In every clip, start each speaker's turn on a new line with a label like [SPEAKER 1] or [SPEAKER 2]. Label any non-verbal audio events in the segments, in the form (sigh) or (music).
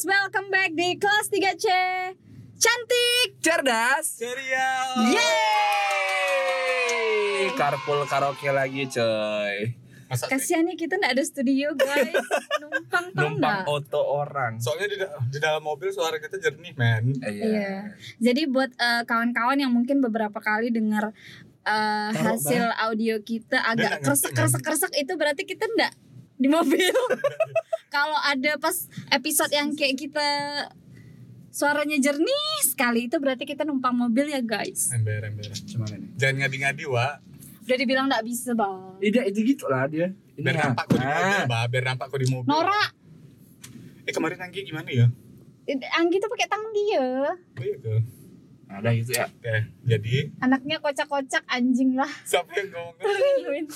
[SPEAKER 1] guys, welcome back di kelas 3C Cantik
[SPEAKER 2] Cerdas.
[SPEAKER 3] Ceria.
[SPEAKER 2] Yeay. Carpool karaoke lagi coy.
[SPEAKER 1] Kasihan nih kita nggak ada studio guys Numpang tau
[SPEAKER 2] Numpang auto orang.
[SPEAKER 3] Soalnya di, da- di dalam mobil suara kita jernih, men.
[SPEAKER 1] Iya. Jadi buat eh, kawan-kawan yang mungkin beberapa kali dengar eh,
[SPEAKER 2] Taruh,
[SPEAKER 1] hasil audio kita agak
[SPEAKER 3] nggak ngerti,
[SPEAKER 1] kresek kresek kresek itu berarti kita nggak di mobil. (laughs) Kalau ada pas episode yang kayak kita suaranya jernih sekali itu berarti kita numpang mobil ya guys.
[SPEAKER 3] Ember, ember.
[SPEAKER 2] Gimana nih?
[SPEAKER 3] Jangan ngadi-ngadi, Wak.
[SPEAKER 1] Udah dibilang nggak bisa bang.
[SPEAKER 2] Iya itu gitu lah dia. Ini
[SPEAKER 3] Biar
[SPEAKER 2] ya.
[SPEAKER 3] nampak kok di mobil,
[SPEAKER 2] Ah.
[SPEAKER 3] Mbak. Biar nampak kok di mobil.
[SPEAKER 1] Nora,
[SPEAKER 3] Eh, kemarin Anggi gimana ya?
[SPEAKER 1] Anggi tuh pakai tangan dia.
[SPEAKER 3] Oh iya
[SPEAKER 2] Ada gitu ya.
[SPEAKER 3] Oke, jadi
[SPEAKER 1] Anaknya kocak-kocak anjing lah.
[SPEAKER 3] siapa yang ngomong?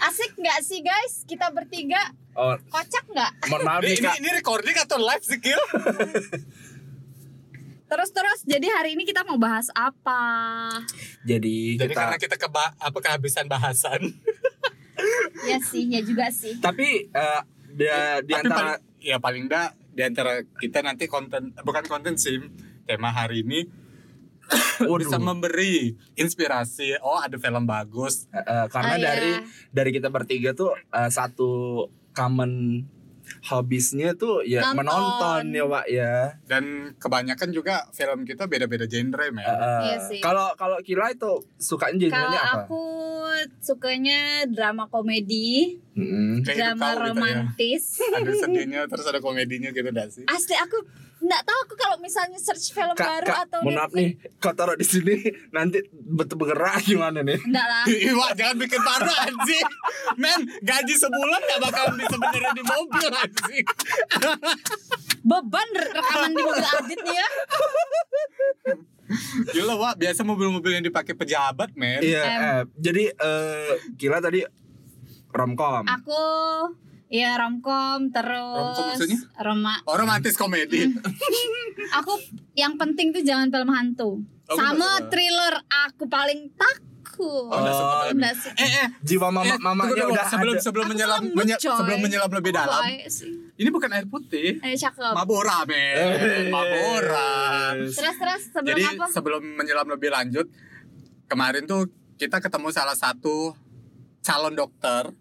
[SPEAKER 1] Asik nggak sih guys? Kita bertiga
[SPEAKER 2] Oh,
[SPEAKER 1] kocak nggak?
[SPEAKER 2] mohon maaf
[SPEAKER 3] ini,
[SPEAKER 2] nih
[SPEAKER 3] ini, recording atau live sih, Gil?
[SPEAKER 1] Terus terus. Jadi hari ini kita mau bahas apa?
[SPEAKER 2] Jadi,
[SPEAKER 3] Jadi
[SPEAKER 2] kita.
[SPEAKER 3] karena kita keba apa kehabisan bahasan. (laughs)
[SPEAKER 1] Ya sih, ya juga sih.
[SPEAKER 2] Tapi eh, dia di
[SPEAKER 3] Tapi
[SPEAKER 2] antara
[SPEAKER 3] paling, ya paling enggak di antara kita nanti konten bukan konten sih tema hari ini. (coughs) bisa memberi inspirasi oh ada film bagus
[SPEAKER 2] Eh, eh, karena
[SPEAKER 1] Ah, iya.
[SPEAKER 2] dari dari kita bertiga tuh eh, satu common hobisnya tuh ya
[SPEAKER 1] Nonton.
[SPEAKER 2] menonton ya Wak ya.
[SPEAKER 3] dan kebanyakan juga film kita beda-beda genre men
[SPEAKER 2] Eh, eh,
[SPEAKER 1] Iya sih.
[SPEAKER 2] Kalau kalau Kila itu sukanya
[SPEAKER 1] Kalau
[SPEAKER 2] genrenya apa?
[SPEAKER 1] aku sukanya drama komedi,
[SPEAKER 3] Hidup
[SPEAKER 1] drama
[SPEAKER 3] kau gitu ya.
[SPEAKER 1] romantis.
[SPEAKER 3] ada sedihnya terus ada komedinya gitu enggak sih
[SPEAKER 1] Asli aku nggak tahu aku kalau misalnya search film
[SPEAKER 2] Kak,
[SPEAKER 1] baru
[SPEAKER 2] kak,
[SPEAKER 1] atau
[SPEAKER 2] mohon maaf nih, kau taruh di sini nanti betul bergerak gimana nih?
[SPEAKER 1] Enggak lah.
[SPEAKER 3] Iwa jangan bikin parno anjing Men gaji sebulan gak bakal bisa beneran di mobil anjing
[SPEAKER 1] Beban re- rekaman di mobil Adit nih ya.
[SPEAKER 3] Gila Wak biasa mobil-mobil yang dipakai pejabat men
[SPEAKER 2] Iya,
[SPEAKER 1] Em.
[SPEAKER 2] eh, jadi eh, Kila tadi romcom.
[SPEAKER 1] Aku ya romcom terus
[SPEAKER 3] Romcom maksudnya?
[SPEAKER 1] Roma.
[SPEAKER 3] Oh romantis komedi (laughs)
[SPEAKER 1] Aku yang penting tuh jangan film hantu.
[SPEAKER 3] Oh,
[SPEAKER 1] Sama
[SPEAKER 3] bener.
[SPEAKER 1] thriller aku paling takut.
[SPEAKER 3] Oh, suka. Eh eh
[SPEAKER 2] Jiwa mama
[SPEAKER 3] eh,
[SPEAKER 2] mamanya
[SPEAKER 3] tunggu
[SPEAKER 2] udah
[SPEAKER 3] sebelum
[SPEAKER 2] ada.
[SPEAKER 3] sebelum
[SPEAKER 1] Aku
[SPEAKER 3] menyelam menye- sebelum menyelam lebih
[SPEAKER 1] Kok
[SPEAKER 3] dalam ini bukan air putih
[SPEAKER 1] Eh cakep.
[SPEAKER 3] Mabora
[SPEAKER 2] Eh.
[SPEAKER 3] men Mabora
[SPEAKER 1] Terus terus sebelum
[SPEAKER 3] Jadi
[SPEAKER 1] apa?
[SPEAKER 3] sebelum menyelam lebih lanjut Kemarin tuh kita ketemu salah satu calon dokter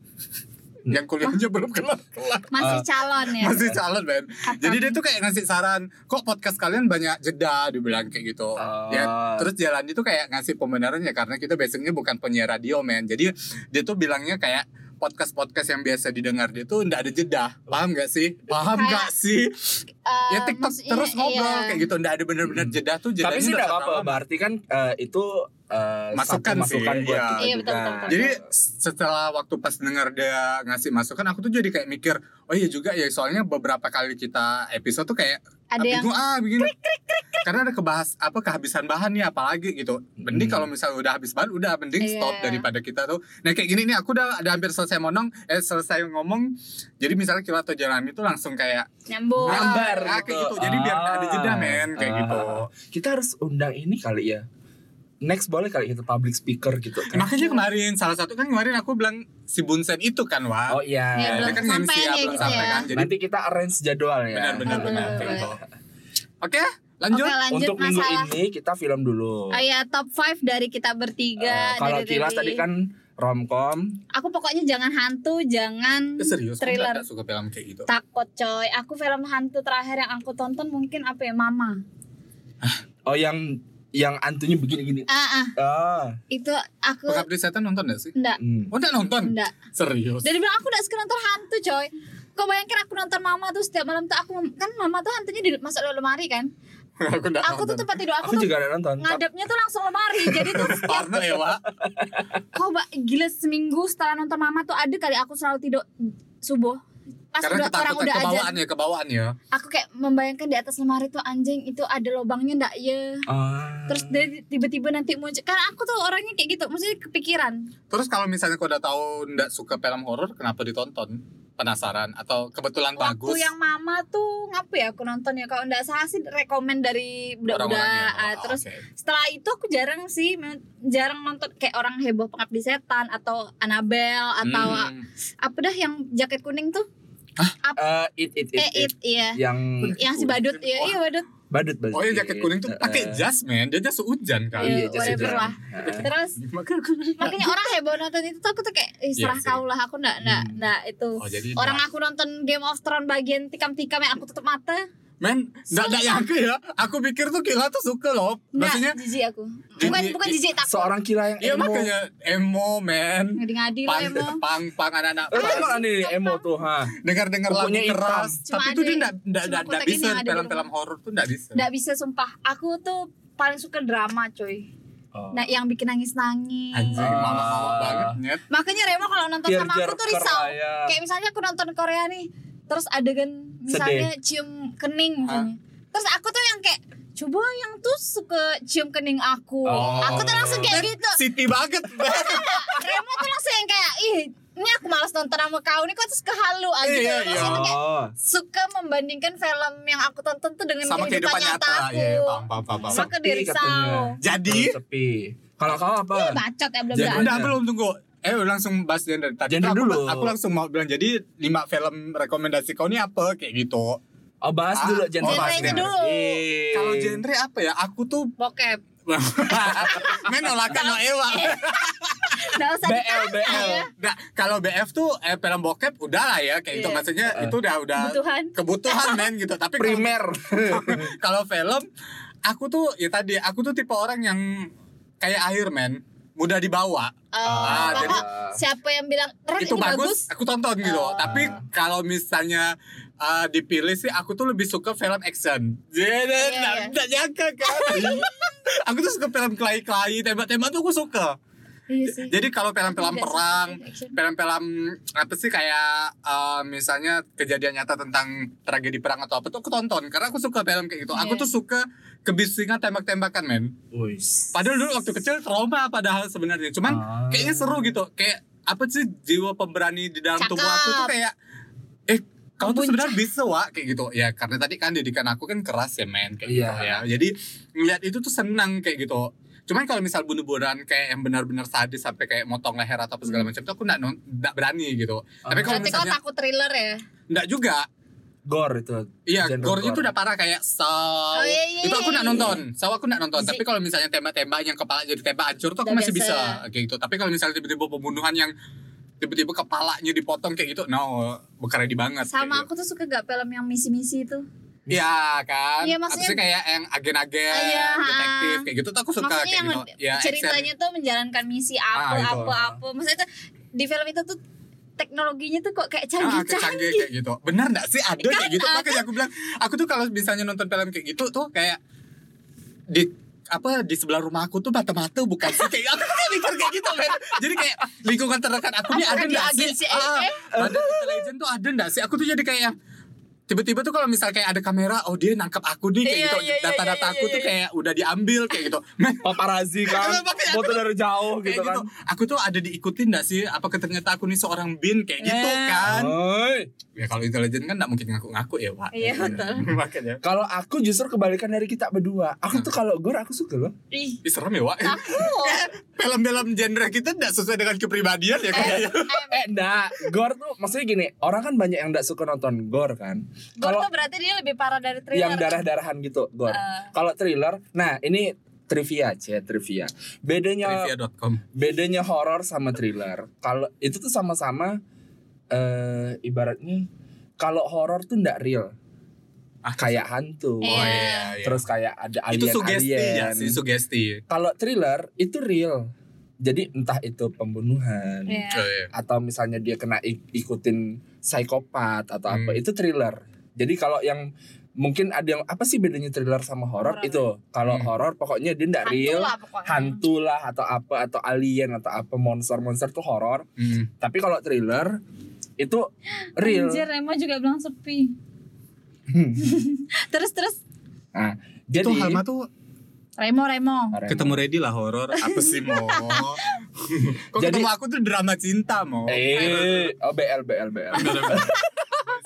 [SPEAKER 3] yang kuliahnya belum kelar-kelar.
[SPEAKER 1] Masih calon ya.
[SPEAKER 3] masih calon men jadi dia tuh kayak ngasih saran kok podcast kalian banyak jeda? Dibilang kayak gitu.
[SPEAKER 2] Oh.
[SPEAKER 3] ya terus jalan itu kayak ngasih pembenarannya karena kita basicnya bukan penyiar radio men. Jadi dia tuh bilangnya kayak podcast podcast yang biasa didengar dia tuh ndak ada jeda paham gak sih paham
[SPEAKER 1] Kayak,
[SPEAKER 3] gak sih
[SPEAKER 1] Eh,
[SPEAKER 3] ya TikTok terus ngobrol
[SPEAKER 1] iya.
[SPEAKER 3] kayak gitu ndak ada bener-bener jeda tuh
[SPEAKER 2] Tapi sih apa-apa, berarti kan eh, itu eh,
[SPEAKER 3] Masukan sih,
[SPEAKER 2] masukan buat
[SPEAKER 3] iya.
[SPEAKER 2] kita
[SPEAKER 1] Iya,
[SPEAKER 2] juga.
[SPEAKER 1] betul, betul, betul.
[SPEAKER 3] Jadi setelah waktu pas dengar dia ngasih masukan aku tuh jadi kayak mikir oh iya juga ya soalnya beberapa kali kita episode tuh kayak
[SPEAKER 1] Ada yang
[SPEAKER 3] ah begini karena ada kebahas apa kehabisan bahan nih apalagi gitu mending
[SPEAKER 2] Hmm.
[SPEAKER 3] kalau misalnya udah habis bahan udah mending
[SPEAKER 1] Iya.
[SPEAKER 3] stop daripada kita tuh nah kayak gini nih aku udah, udah hampir selesai ngomong eh selesai ngomong jadi misalnya kita atau jalan itu langsung kayak
[SPEAKER 1] nyambung.
[SPEAKER 2] Nyambar
[SPEAKER 3] ah, kayak gitu jadi biar nggak ada jeda men kayak
[SPEAKER 2] Ah.
[SPEAKER 3] gitu
[SPEAKER 2] Kita harus undang ini kali ya. Next boleh kali kita public speaker gitu kan.
[SPEAKER 3] makanya kemarin salah satu kan kemarin aku bilang si Bunsen itu kan wah
[SPEAKER 2] Oh iya.
[SPEAKER 1] Iya, belum
[SPEAKER 3] Dia kan
[SPEAKER 1] sampai ya gitu
[SPEAKER 3] sampai
[SPEAKER 1] ya.
[SPEAKER 3] kan jadi
[SPEAKER 2] Nanti kita arrange jadwal ya.
[SPEAKER 3] benar-benar benar kayak
[SPEAKER 1] boleh.
[SPEAKER 3] gitu oke lanjut
[SPEAKER 1] Oke lanjut
[SPEAKER 2] Untuk minggu
[SPEAKER 1] masalah.
[SPEAKER 2] ini kita film dulu.
[SPEAKER 1] Oh iya top 5 dari kita bertiga
[SPEAKER 2] Eh, kalau
[SPEAKER 1] dari
[SPEAKER 2] Kila
[SPEAKER 1] tadi.
[SPEAKER 2] kan romcom.
[SPEAKER 1] Aku pokoknya jangan hantu, jangan
[SPEAKER 3] Eh, serius aku
[SPEAKER 1] thriller.
[SPEAKER 3] nggak suka film kayak gitu
[SPEAKER 1] Takut coy. Aku film hantu terakhir yang aku tonton mungkin apa ya Mama.
[SPEAKER 2] Oh yang yang antunya begini-gini.
[SPEAKER 1] Ah, ah
[SPEAKER 2] Ah.
[SPEAKER 1] itu aku
[SPEAKER 3] Pengabdi Setan nonton gak sih?
[SPEAKER 1] enggak
[SPEAKER 2] Hmm.
[SPEAKER 3] Oh enggak nonton?
[SPEAKER 1] enggak.
[SPEAKER 3] Serius?
[SPEAKER 1] Dari bilang aku enggak suka nonton hantu coy. Kau bayangkan aku nonton Mama tuh setiap malam tuh aku kan Mama tuh hantunya di masuk dalam lemari kan. (laughs)
[SPEAKER 3] aku enggak
[SPEAKER 1] Aku tuh
[SPEAKER 3] nonton
[SPEAKER 1] tempat tidur aku,
[SPEAKER 2] Aku
[SPEAKER 1] tuh
[SPEAKER 2] juga ada nonton.
[SPEAKER 1] ngadepnya tuh langsung lemari. Jadi tuh setiap (laughs)
[SPEAKER 3] Parno ya Wak
[SPEAKER 1] kau ba- gila seminggu setelah nonton Mama tuh ada kali aku selalu tidur subuh. Pas
[SPEAKER 3] Karena
[SPEAKER 1] udah orang udah aja.
[SPEAKER 3] kebawaan ya Kebawaan ya
[SPEAKER 1] Aku kayak membayangkan di atas lemari tuh anjing itu ada lubangnya ndak ya.
[SPEAKER 2] Ah.
[SPEAKER 1] Terus dia tiba-tiba nanti muncul. Karena aku tuh orangnya kayak gitu, maksudnya kepikiran.
[SPEAKER 3] Terus kalau misalnya kau udah tahu enggak suka film horor Kenapa ditonton? Penasaran? Atau kebetulan bagus?
[SPEAKER 1] Waktu yang mama tuh ngapa ya aku nonton ya kalau ndak salah sih rekomen dari.
[SPEAKER 3] Orang-orangnya.
[SPEAKER 1] Ah,
[SPEAKER 3] Oh,
[SPEAKER 1] terus
[SPEAKER 3] oke.
[SPEAKER 1] setelah itu aku jarang sih jarang nonton kayak orang heboh pengabdi setan atau Annabelle atau
[SPEAKER 3] Hmm.
[SPEAKER 1] apa dah yang jaket kuning tuh
[SPEAKER 2] Eh, it, it, it,
[SPEAKER 1] eh
[SPEAKER 2] it.
[SPEAKER 1] it iya
[SPEAKER 2] Yang
[SPEAKER 1] yang si badut iya iya badut
[SPEAKER 2] badut badut.
[SPEAKER 3] Oh yang jaket kuning tuh pakai jas men, dia jas hujan kan.
[SPEAKER 1] Iya,
[SPEAKER 2] jas
[SPEAKER 1] whatever
[SPEAKER 2] hujan.
[SPEAKER 1] lah. Terus (laughs)
[SPEAKER 3] Makanya
[SPEAKER 1] orang heboh nonton itu tuh aku tuh kayak Ih,
[SPEAKER 3] Iya
[SPEAKER 1] serah
[SPEAKER 3] sih.
[SPEAKER 1] kau lah aku nggak nggak
[SPEAKER 2] Hmm.
[SPEAKER 1] itu
[SPEAKER 3] Oh jadi
[SPEAKER 1] orang aku nonton Game of Thrones bagian tikam-tikam yang aku tutup mata
[SPEAKER 3] men nggak nggak nyangka ya. Aku pikir tuh Kila tuh suka loh. Maksudnya
[SPEAKER 1] nggak jijik aku bukan
[SPEAKER 3] Jijik.
[SPEAKER 1] bukan jijik takut
[SPEAKER 2] Seorang kila yang
[SPEAKER 3] Iya
[SPEAKER 2] emo.
[SPEAKER 3] makanya emo men.
[SPEAKER 1] ngadi-ngadi lah emang
[SPEAKER 3] pang pang anak-anak
[SPEAKER 2] Eh, nih emo tuh, ha.
[SPEAKER 3] dengar-dengar lagu keras.
[SPEAKER 1] Cuma
[SPEAKER 3] Tapi itu dia nggak nggak
[SPEAKER 1] cuma
[SPEAKER 3] nggak nggak
[SPEAKER 1] kotak ini
[SPEAKER 3] bisa film-film horor tuh nggak bisa.
[SPEAKER 1] nggak bisa sumpah aku tuh paling suka drama coy
[SPEAKER 2] Oh.
[SPEAKER 1] nah yang bikin nangis-nangis
[SPEAKER 3] Anjing
[SPEAKER 2] Ah.
[SPEAKER 3] banget net.
[SPEAKER 1] makanya Remo kalau nonton sama aku tuh risau
[SPEAKER 2] ya.
[SPEAKER 1] kayak misalnya aku nonton Korea nih terus adegan misalnya cium kening misalnya terus aku tuh yang kayak coba yang tuh suka cium kening aku
[SPEAKER 2] Oh.
[SPEAKER 1] aku tuh langsung kayak gitu
[SPEAKER 3] City banget.
[SPEAKER 1] Remo tuh langsung yang kayak ih ini aku malas nonton sama kau nih kok terus kehalu aja gitu
[SPEAKER 3] Iya, iya.
[SPEAKER 1] kayak suka membandingkan film yang aku tonton tuh dengan
[SPEAKER 3] Sama kehidupan nyata.
[SPEAKER 1] aku
[SPEAKER 3] Iya, paham paham paham. paham.
[SPEAKER 1] Risau.
[SPEAKER 2] katanya.
[SPEAKER 3] Jadi
[SPEAKER 2] Sepi. Kalau kau apa?
[SPEAKER 1] Ih, bacot ya belum
[SPEAKER 3] Jadi udah belum tunggu. Eh langsung bahas genre tadi.
[SPEAKER 2] Genre
[SPEAKER 3] tuh aku,
[SPEAKER 2] dulu.
[SPEAKER 3] Aku langsung mau bilang jadi lima film rekomendasi kau ini apa kayak gitu.
[SPEAKER 2] Oh, bahas
[SPEAKER 3] Ah,
[SPEAKER 2] dulu
[SPEAKER 3] oh,
[SPEAKER 2] genre.
[SPEAKER 3] bahas
[SPEAKER 1] Genrenya
[SPEAKER 3] genre.
[SPEAKER 1] dulu.
[SPEAKER 2] Eh.
[SPEAKER 3] Kalau genre apa ya? Aku tuh
[SPEAKER 1] bokep (laughs)
[SPEAKER 3] men nolakan no Ewa. (laughs)
[SPEAKER 1] nggak usah
[SPEAKER 2] BL, BL.
[SPEAKER 1] ya
[SPEAKER 3] Nah, kalau BF tuh eh, film bokep udah lah ya kayak gitu
[SPEAKER 1] Iya.
[SPEAKER 3] maksudnya
[SPEAKER 2] Heeh.
[SPEAKER 3] itu udah udah
[SPEAKER 1] kebutuhan
[SPEAKER 3] kebutuhan men gitu. Tapi
[SPEAKER 2] primer. (laughs)
[SPEAKER 3] kalau film aku tuh ya tadi aku tuh tipe orang yang kayak air men mudah dibawa.
[SPEAKER 1] Oh,
[SPEAKER 3] Ah, jadi-
[SPEAKER 1] siapa yang bilang Ren
[SPEAKER 3] itu
[SPEAKER 1] ini
[SPEAKER 3] bagus, aku tonton gitu
[SPEAKER 1] Oh.
[SPEAKER 3] tapi kalau misalnya uh, dipilih sih aku tuh lebih suka film action. Jadi
[SPEAKER 1] iya.
[SPEAKER 3] nggak nyangka kan? (laughs) Aku tuh suka film kelahi-kelahi tembak-tembak tuh aku suka.
[SPEAKER 1] Iya
[SPEAKER 3] jadi kalau film-film perang film-film apa sih kayak uh, misalnya kejadian nyata tentang tragedi perang atau apa tuh aku tonton. Karena aku suka film kayak gitu. Aku
[SPEAKER 1] Iya.
[SPEAKER 3] tuh suka kebisingan tembak-tembakan men. Padahal dulu waktu kecil trauma padahal sebenarnya. Cuman
[SPEAKER 2] Ah.
[SPEAKER 3] kayaknya seru gitu. Kayak apa sih jiwa pemberani di dalam tubuh aku tuh
[SPEAKER 1] Cakep.
[SPEAKER 3] kayak eh kau tuh sebenarnya bisa wa kayak gitu. Ya karena tadi kan didikan aku kan keras ya men. Kayak gitu
[SPEAKER 2] Iya.
[SPEAKER 3] ya. Jadi ngeliat itu tuh senang kayak gitu. Cuman kalau misal bunuh-bunuhan kayak yang benar-benar sadis sampai kayak motong leher atau apa segala macam tuh aku nggak berani gitu. Tapi kalau
[SPEAKER 1] berarti kau
[SPEAKER 3] misalnya
[SPEAKER 1] takut thriller ya?
[SPEAKER 3] Nggak juga
[SPEAKER 2] Gore itu.
[SPEAKER 3] Iya,
[SPEAKER 2] gore.
[SPEAKER 3] tuh udah parah kayak saw.
[SPEAKER 1] Oh, iya, iya,
[SPEAKER 3] itu aku
[SPEAKER 1] iya,
[SPEAKER 3] nggak
[SPEAKER 1] iya.
[SPEAKER 3] nonton. Saw aku nggak nonton. Tapi kalau misalnya tembak-tembak yang kepala jadi tembak hancur tuh aku masih
[SPEAKER 1] biasa.
[SPEAKER 3] bisa kayak gitu. Tapi kalau misalnya tiba-tiba pembunuhan yang tiba-tiba kepalanya dipotong kayak gitu, no, bukan ready banget.
[SPEAKER 1] sama
[SPEAKER 3] kayak
[SPEAKER 1] aku tuh suka gak film yang misi-misi itu
[SPEAKER 3] gitu. Iya kan.
[SPEAKER 1] Iya, maksudnya-
[SPEAKER 3] sih kayak yang agen-agen,
[SPEAKER 1] Iya,
[SPEAKER 3] detektif kayak gitu tuh aku suka
[SPEAKER 1] maksudnya
[SPEAKER 3] kayak
[SPEAKER 1] yang
[SPEAKER 3] gitu. Ya,
[SPEAKER 1] ceritanya tuh menjalankan misi apa
[SPEAKER 3] Ah, itu.
[SPEAKER 1] apa apa maksudnya tuh di film itu tuh teknologinya tuh kok kayak
[SPEAKER 3] Ah, kayak canggih
[SPEAKER 1] canggih-canggih
[SPEAKER 3] kayak gitu. Benar nggak sih? Ada kayak gitu?
[SPEAKER 1] Kan,
[SPEAKER 3] Makanya aku bilang, aku tuh kalau misalnya nonton film kayak gitu tuh kayak di apa di sebelah rumah aku tuh mata-mata bukan sih? Kayak aku tuh mikir kayak gitu men. Jadi kayak lingkungan terdekat aku nih ada nggak sih? ah, badan intelijen tuh ada nggak sih? Aku tuh jadi kayak tiba-tiba tuh kalau misal kayak ada kamera oh dia nangkap aku nih kayak
[SPEAKER 1] Iya,
[SPEAKER 3] gitu
[SPEAKER 1] iya, iya,
[SPEAKER 3] data-data
[SPEAKER 1] iya,
[SPEAKER 3] aku
[SPEAKER 1] iya,
[SPEAKER 3] tuh kayak udah diambil kayak gitu (laughs) men
[SPEAKER 2] Paparazzi kan. Foto dari jauh
[SPEAKER 3] kayak
[SPEAKER 2] gitu
[SPEAKER 3] gitu,
[SPEAKER 2] kan.
[SPEAKER 3] aku tuh ada diikutin nggak sih apakah ternyata aku nih seorang bin kayak gitu
[SPEAKER 1] Eh.
[SPEAKER 3] kan
[SPEAKER 2] Oi.
[SPEAKER 3] ya kalau intelijen kan nggak mungkin ngaku-ngaku ya pak
[SPEAKER 1] Iya, betul. (laughs)
[SPEAKER 3] makanya
[SPEAKER 2] Kalau aku justru kebalikan dari kita berdua. Aku tuh kalau gore aku suka loh.
[SPEAKER 1] ih
[SPEAKER 3] serem ya Wak
[SPEAKER 1] aku (laughs)
[SPEAKER 3] Film-film genre kita tidak sesuai dengan kepribadian ya kayaknya
[SPEAKER 2] Eh enggak, gore tuh maksudnya gini, orang kan banyak yang enggak suka nonton gore kan.
[SPEAKER 1] Gore
[SPEAKER 2] Kalau
[SPEAKER 1] tuh berarti dia lebih parah dari thriller
[SPEAKER 2] yang darah-darahan gitu, gore.
[SPEAKER 1] Eh.
[SPEAKER 2] Kalau thriller, nah ini trivia aja, trivia. Bedanya
[SPEAKER 3] Trivia.com
[SPEAKER 2] bedanya horor sama thriller. Kalau itu tuh sama-sama eh ibaratnya kalau horor tuh enggak real.
[SPEAKER 3] Ah,
[SPEAKER 2] Kayak hantu.
[SPEAKER 1] Iya.
[SPEAKER 3] Oh iya, iya.
[SPEAKER 2] Terus kayak ada
[SPEAKER 3] Itu sugesti ya
[SPEAKER 2] alien-alien.
[SPEAKER 3] sih Sugesti
[SPEAKER 2] Kalau thriller itu real. Jadi entah itu pembunuhan
[SPEAKER 1] Iya.
[SPEAKER 3] Oh, iya.
[SPEAKER 2] atau misalnya dia kena ik- ikutin psikopat atau apa
[SPEAKER 3] Hmm.
[SPEAKER 2] itu thriller. Jadi kalau yang mungkin ada yang apa sih bedanya thriller sama horor
[SPEAKER 1] Horor.
[SPEAKER 2] itu? Kalau
[SPEAKER 3] Hmm.
[SPEAKER 2] horor pokoknya dia ndak
[SPEAKER 1] hantu
[SPEAKER 2] real, hantu lah atau apa atau alien atau apa monster-monster tuh horor.
[SPEAKER 3] Hmm.
[SPEAKER 2] Tapi kalau thriller itu real.
[SPEAKER 1] Anjir Remo juga bilang sepi (laughs) terus terus
[SPEAKER 2] Nah,
[SPEAKER 3] Itu
[SPEAKER 2] jadi
[SPEAKER 3] Halma tuh
[SPEAKER 1] Remo Remo
[SPEAKER 3] ketemu Ready lah horor Apa sih mau (laughs) Kok
[SPEAKER 2] Jadi-
[SPEAKER 3] ketemu aku tuh drama cinta mau
[SPEAKER 2] eh oh BL BL BL.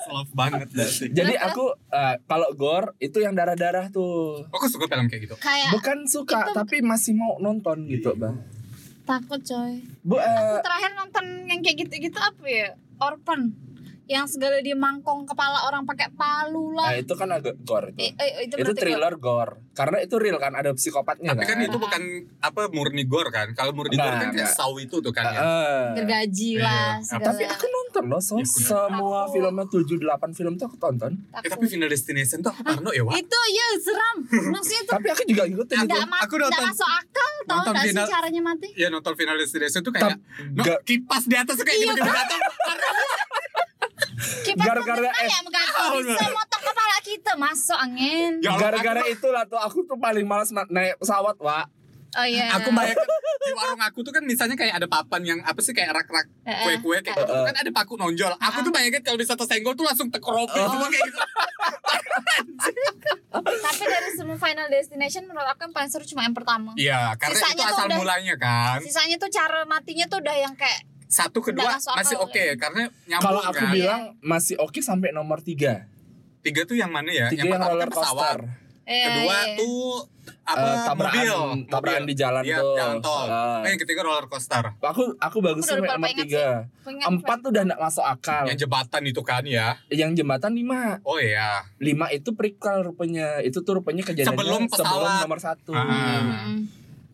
[SPEAKER 3] Love banget dah sih.
[SPEAKER 2] Jadi aku eh, kalau gore itu yang darah-darah tuh.
[SPEAKER 3] Aku suka film kayak gitu.
[SPEAKER 1] Kayak
[SPEAKER 2] Bukan suka
[SPEAKER 1] Itu-
[SPEAKER 2] tapi masih mau nonton gitu, Bang.
[SPEAKER 1] takut coy.
[SPEAKER 2] Bu eh,
[SPEAKER 1] terakhir nonton yang kayak gitu-gitu apa ya? Orphan yang segala dia mangkong kepala orang pakai palu
[SPEAKER 2] Nah,
[SPEAKER 1] lah.
[SPEAKER 2] itu kan agak gore
[SPEAKER 1] Eh,
[SPEAKER 2] itu.
[SPEAKER 1] eh, itu,
[SPEAKER 2] Itu
[SPEAKER 1] berarti
[SPEAKER 2] thriller gore. Karena itu real kan ada psikopatnya
[SPEAKER 3] Tapi kan itu bukan apa murni gore kan. Kalau murni gore kan
[SPEAKER 2] Enggak,
[SPEAKER 3] kayak saw itu tuh kan ya.
[SPEAKER 2] Heeh.
[SPEAKER 1] gergaji
[SPEAKER 3] Iya.
[SPEAKER 1] lah
[SPEAKER 3] Tapi
[SPEAKER 1] segala.
[SPEAKER 2] Tapi aku nonton loh, so,
[SPEAKER 3] Ya,
[SPEAKER 2] semua
[SPEAKER 1] Aku-
[SPEAKER 2] filmnya 7 8 film tuh aku tonton.
[SPEAKER 3] Eh, tapi Final Destination tuh aku parno ya, Wak.
[SPEAKER 1] itu ya seram. Maksudnya itu
[SPEAKER 2] Tapi aku juga ngikutin itu.
[SPEAKER 3] aku nonton-
[SPEAKER 1] masuk akal tau nggak sih caranya mati?
[SPEAKER 3] Ya nonton Final Destination tuh kayak no, kipas di atas kayak
[SPEAKER 1] Iya,
[SPEAKER 3] gitu-gitu jatuh. (laughs)
[SPEAKER 1] Kipas
[SPEAKER 2] Gara-gara eh,
[SPEAKER 1] ya
[SPEAKER 3] oh,
[SPEAKER 1] bisa motong kepala kita masuk angin.
[SPEAKER 3] Ya
[SPEAKER 2] Gara-gara itulah tuh aku tuh paling malas ma- naik pesawat, Wak.
[SPEAKER 1] Oh iya.
[SPEAKER 3] Aku bayangkan di warung aku tuh kan misalnya kayak ada papan yang apa sih kayak rak-rak
[SPEAKER 1] Eh, eh.
[SPEAKER 3] kue-kue kayak gitu
[SPEAKER 2] Eh,
[SPEAKER 3] kan ada paku nonjol. Aku tuh bayangkan kalau bisa tersenggol tuh langsung tekropi
[SPEAKER 2] Oh.
[SPEAKER 3] semua kayak gitu. (laughs)
[SPEAKER 1] Tapi dari semua Final Destination menurut aku yang paling seru cuma yang pertama.
[SPEAKER 3] Iya, karena
[SPEAKER 1] Sisanya
[SPEAKER 3] itu asal
[SPEAKER 1] udah-
[SPEAKER 3] mulanya kan.
[SPEAKER 1] Sisanya tuh cara matinya tuh udah yang kayak
[SPEAKER 3] Satu kedua masih oke
[SPEAKER 1] ya.
[SPEAKER 3] karena nyambung
[SPEAKER 2] Kalau aku
[SPEAKER 3] kan.
[SPEAKER 2] bilang masih oke sampai nomor 3.
[SPEAKER 3] Tiga tuh yang mana ya?
[SPEAKER 2] Tiga yang
[SPEAKER 3] pertama
[SPEAKER 2] roller coaster.
[SPEAKER 1] eh,
[SPEAKER 3] Kedua
[SPEAKER 1] iya.
[SPEAKER 3] tuh apa
[SPEAKER 2] Eh, tabrakan
[SPEAKER 3] mobil,
[SPEAKER 2] tabrakan
[SPEAKER 3] mobil.
[SPEAKER 2] di jalan
[SPEAKER 3] Iya,
[SPEAKER 2] tuh.
[SPEAKER 3] jalan tol.
[SPEAKER 2] Ah.
[SPEAKER 3] Eh, yang ketiga roller coaster.
[SPEAKER 2] Aku aku bagus sampai nomor
[SPEAKER 1] ingat
[SPEAKER 2] 3.
[SPEAKER 1] Aku ingat,
[SPEAKER 2] Empat tuh udah gak masuk akal.
[SPEAKER 3] Yang jembatan itu kan ya.
[SPEAKER 2] Yang jembatan 5.
[SPEAKER 3] Oh iya.
[SPEAKER 2] 5 itu prequel rupanya. Itu tuh rupanya kejadiannya
[SPEAKER 3] Sebelum pesawat.
[SPEAKER 2] nomor 1.
[SPEAKER 3] Ah.
[SPEAKER 1] Hmm.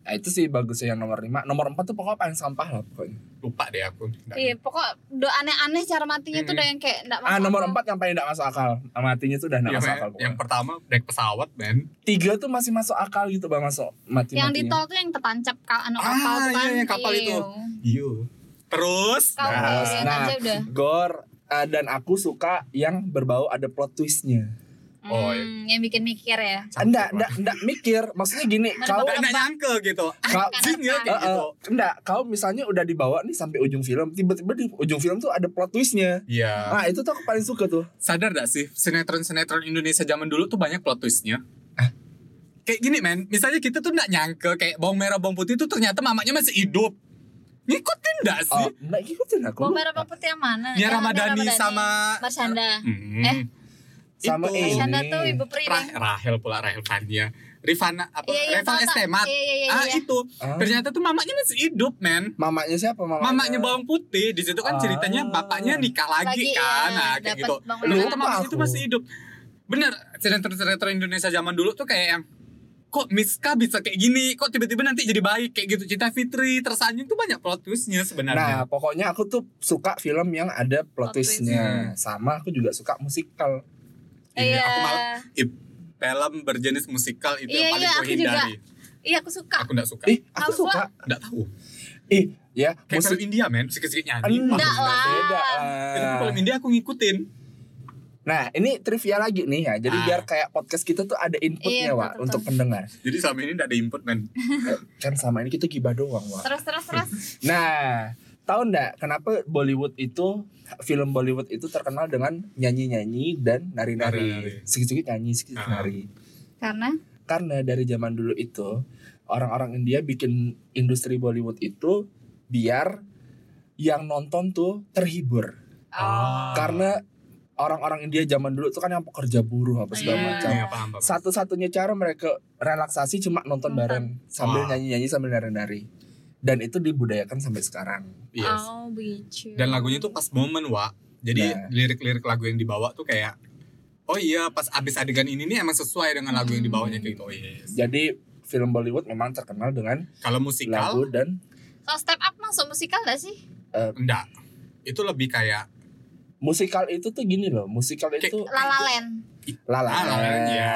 [SPEAKER 2] Nah, itu sih bagusnya yang nomor 5. Nomor 4 tuh pokoknya paling sampah lah pokoknya.
[SPEAKER 3] Lupa deh aku. Nggak
[SPEAKER 1] Iya, pokok udah aneh-aneh cara matinya tuh
[SPEAKER 3] Mm-mm.
[SPEAKER 1] udah yang kayak enggak masuk.
[SPEAKER 2] Ah, nomor
[SPEAKER 1] akal.
[SPEAKER 2] 4 yang paling gak masuk akal. Matinya tuh udah gak
[SPEAKER 3] Iya,
[SPEAKER 2] masuk akal
[SPEAKER 3] yang
[SPEAKER 2] pokoknya.
[SPEAKER 3] pertama naik pesawat, men.
[SPEAKER 2] Tiga tuh masih masuk akal gitu bang masuk mati
[SPEAKER 1] Yang di tol tuh yang tertancap ka, anu
[SPEAKER 3] Ah,
[SPEAKER 1] kapal tuh
[SPEAKER 3] iya,
[SPEAKER 1] kan.
[SPEAKER 3] yang kapal itu.
[SPEAKER 1] Iya.
[SPEAKER 3] Iya. Terus,
[SPEAKER 1] Kau
[SPEAKER 3] nah,
[SPEAKER 2] nah,
[SPEAKER 1] udah.
[SPEAKER 2] Gore eh, dan aku suka yang berbau ada plot twistnya.
[SPEAKER 3] Oh, iya.
[SPEAKER 1] Hmm, yang bikin mikir ya.
[SPEAKER 2] Enggak, enggak, enggak mikir. Maksudnya gini, kau
[SPEAKER 3] nggak nggak nyangke gitu.
[SPEAKER 2] kau
[SPEAKER 3] Anjing ya kayak
[SPEAKER 2] Eh, eh,
[SPEAKER 3] gitu.
[SPEAKER 2] enggak, kau misalnya udah dibawa nih sampai ujung film, tiba-tiba di ujung film tuh ada plot twistnya.
[SPEAKER 3] Iya.
[SPEAKER 2] Nah itu tuh aku paling suka tuh.
[SPEAKER 3] Sadar gak sih sinetron-sinetron Indonesia zaman dulu tuh banyak plot twistnya. Kayak gini men, misalnya kita tuh nggak nyangke kayak bawang merah bawang putih tuh ternyata mamanya masih hidup. Ngikutin gak
[SPEAKER 2] Oh,
[SPEAKER 3] sih?
[SPEAKER 2] enggak ngikutin aku.
[SPEAKER 1] Bawang merah bawang putih yang mana? Yang
[SPEAKER 3] Ramadhani
[SPEAKER 1] Ramadhani.
[SPEAKER 3] sama
[SPEAKER 1] Marshanda.
[SPEAKER 3] Hmm.
[SPEAKER 1] Eh,
[SPEAKER 2] Sama
[SPEAKER 3] itu.
[SPEAKER 2] ini.
[SPEAKER 1] Tuh ibu peri
[SPEAKER 3] Rah-. Rahel pula Rahel Fania. Rifana apa?
[SPEAKER 1] Iya, iya, tahu.
[SPEAKER 3] Estemat.
[SPEAKER 1] Iya, iya, iya,
[SPEAKER 3] Ah
[SPEAKER 1] iya.
[SPEAKER 3] itu.
[SPEAKER 2] Ah,
[SPEAKER 3] Ternyata tuh mamanya masih hidup men.
[SPEAKER 2] mamanya siapa? Mamanya,
[SPEAKER 3] Mamanya bawang putih di situ kan ceritanya
[SPEAKER 2] Ah.
[SPEAKER 3] bapaknya nikah lagi,
[SPEAKER 1] Lagi,
[SPEAKER 3] kan,
[SPEAKER 1] ya,
[SPEAKER 3] nah kayak gitu. Ternyata mamanya itu masih hidup. Bener, sinetron-sinetron Indonesia zaman dulu tuh kayak yang kok Miska bisa kayak gini, kok tiba-tiba nanti jadi baik kayak gitu. Cinta Fitri, tersanjung tuh banyak plot twistnya
[SPEAKER 2] Nah,
[SPEAKER 3] sebenarnya.
[SPEAKER 2] pokoknya aku tuh suka film yang ada plot
[SPEAKER 1] Plot twist.
[SPEAKER 2] twistnya. Sama aku juga suka musikal.
[SPEAKER 3] Iya, aku malah film berjenis musikal itu
[SPEAKER 1] Iya,
[SPEAKER 3] yang paling
[SPEAKER 1] iya,
[SPEAKER 3] aku
[SPEAKER 1] aku juga.
[SPEAKER 3] hindari.
[SPEAKER 1] Iya, aku suka.
[SPEAKER 3] Aku enggak suka.
[SPEAKER 2] Ih, aku suka.
[SPEAKER 3] Enggak tahu.
[SPEAKER 2] Ih, ya
[SPEAKER 3] Kayak
[SPEAKER 2] musik
[SPEAKER 3] film India men, sikit-sikit nyanyi.
[SPEAKER 1] Enggak lah.
[SPEAKER 2] beda
[SPEAKER 3] Itu
[SPEAKER 2] lah.
[SPEAKER 3] film India aku ngikutin.
[SPEAKER 2] Nah, ini trivia lagi nih ya. Jadi
[SPEAKER 3] Ah.
[SPEAKER 2] biar kayak podcast kita tuh ada inputnya,
[SPEAKER 1] Iya,
[SPEAKER 2] Wak, untuk pendengar.
[SPEAKER 3] Jadi selama ini enggak ada input men.
[SPEAKER 2] Eh, kan sama ini kita gibah doang, Wak.
[SPEAKER 1] Terus terus terus.
[SPEAKER 2] Nah, tahu ndak kenapa Bollywood itu film Bollywood itu terkenal dengan nyanyi-nyanyi dan
[SPEAKER 3] Nari-nari.
[SPEAKER 2] Sedikit-sedikit nyanyi, sedikit
[SPEAKER 3] Ah.
[SPEAKER 2] nari.
[SPEAKER 1] Karena
[SPEAKER 2] Karena dari zaman dulu itu orang-orang India bikin industri Bollywood itu biar yang nonton tuh terhibur.
[SPEAKER 3] Ah.
[SPEAKER 2] Karena orang-orang India zaman dulu tuh kan yang pekerja buruh apa segala
[SPEAKER 1] Iya.
[SPEAKER 2] macam.
[SPEAKER 3] Iya, paham, paham.
[SPEAKER 2] Satu-satunya cara mereka relaksasi cuma nonton
[SPEAKER 1] Nonton.
[SPEAKER 2] bareng sambil nyanyi-nyanyi sambil nari-nari. Dan itu dibudayakan sampai sekarang.
[SPEAKER 3] Yes.
[SPEAKER 1] Oh, begitu.
[SPEAKER 3] Dan lagunya tuh pas momen, Wak. Jadi
[SPEAKER 2] Nah.
[SPEAKER 3] lirik-lirik lagu yang dibawa tuh kayak Oh iya, pas abis adegan ini nih emang sesuai dengan lagu yang dibawanya kayak gitu. Oh yes.
[SPEAKER 2] Jadi film Bollywood memang terkenal dengan
[SPEAKER 3] Kalau musikal
[SPEAKER 2] lagu dan
[SPEAKER 1] Kalau step up masuk musikal gak sih?
[SPEAKER 3] enggak. Itu lebih kayak
[SPEAKER 2] musikal itu tuh gini loh. Musikal
[SPEAKER 3] Kayak-
[SPEAKER 2] itu
[SPEAKER 1] La La Land.
[SPEAKER 2] La La
[SPEAKER 3] Ah, La La Land, ya.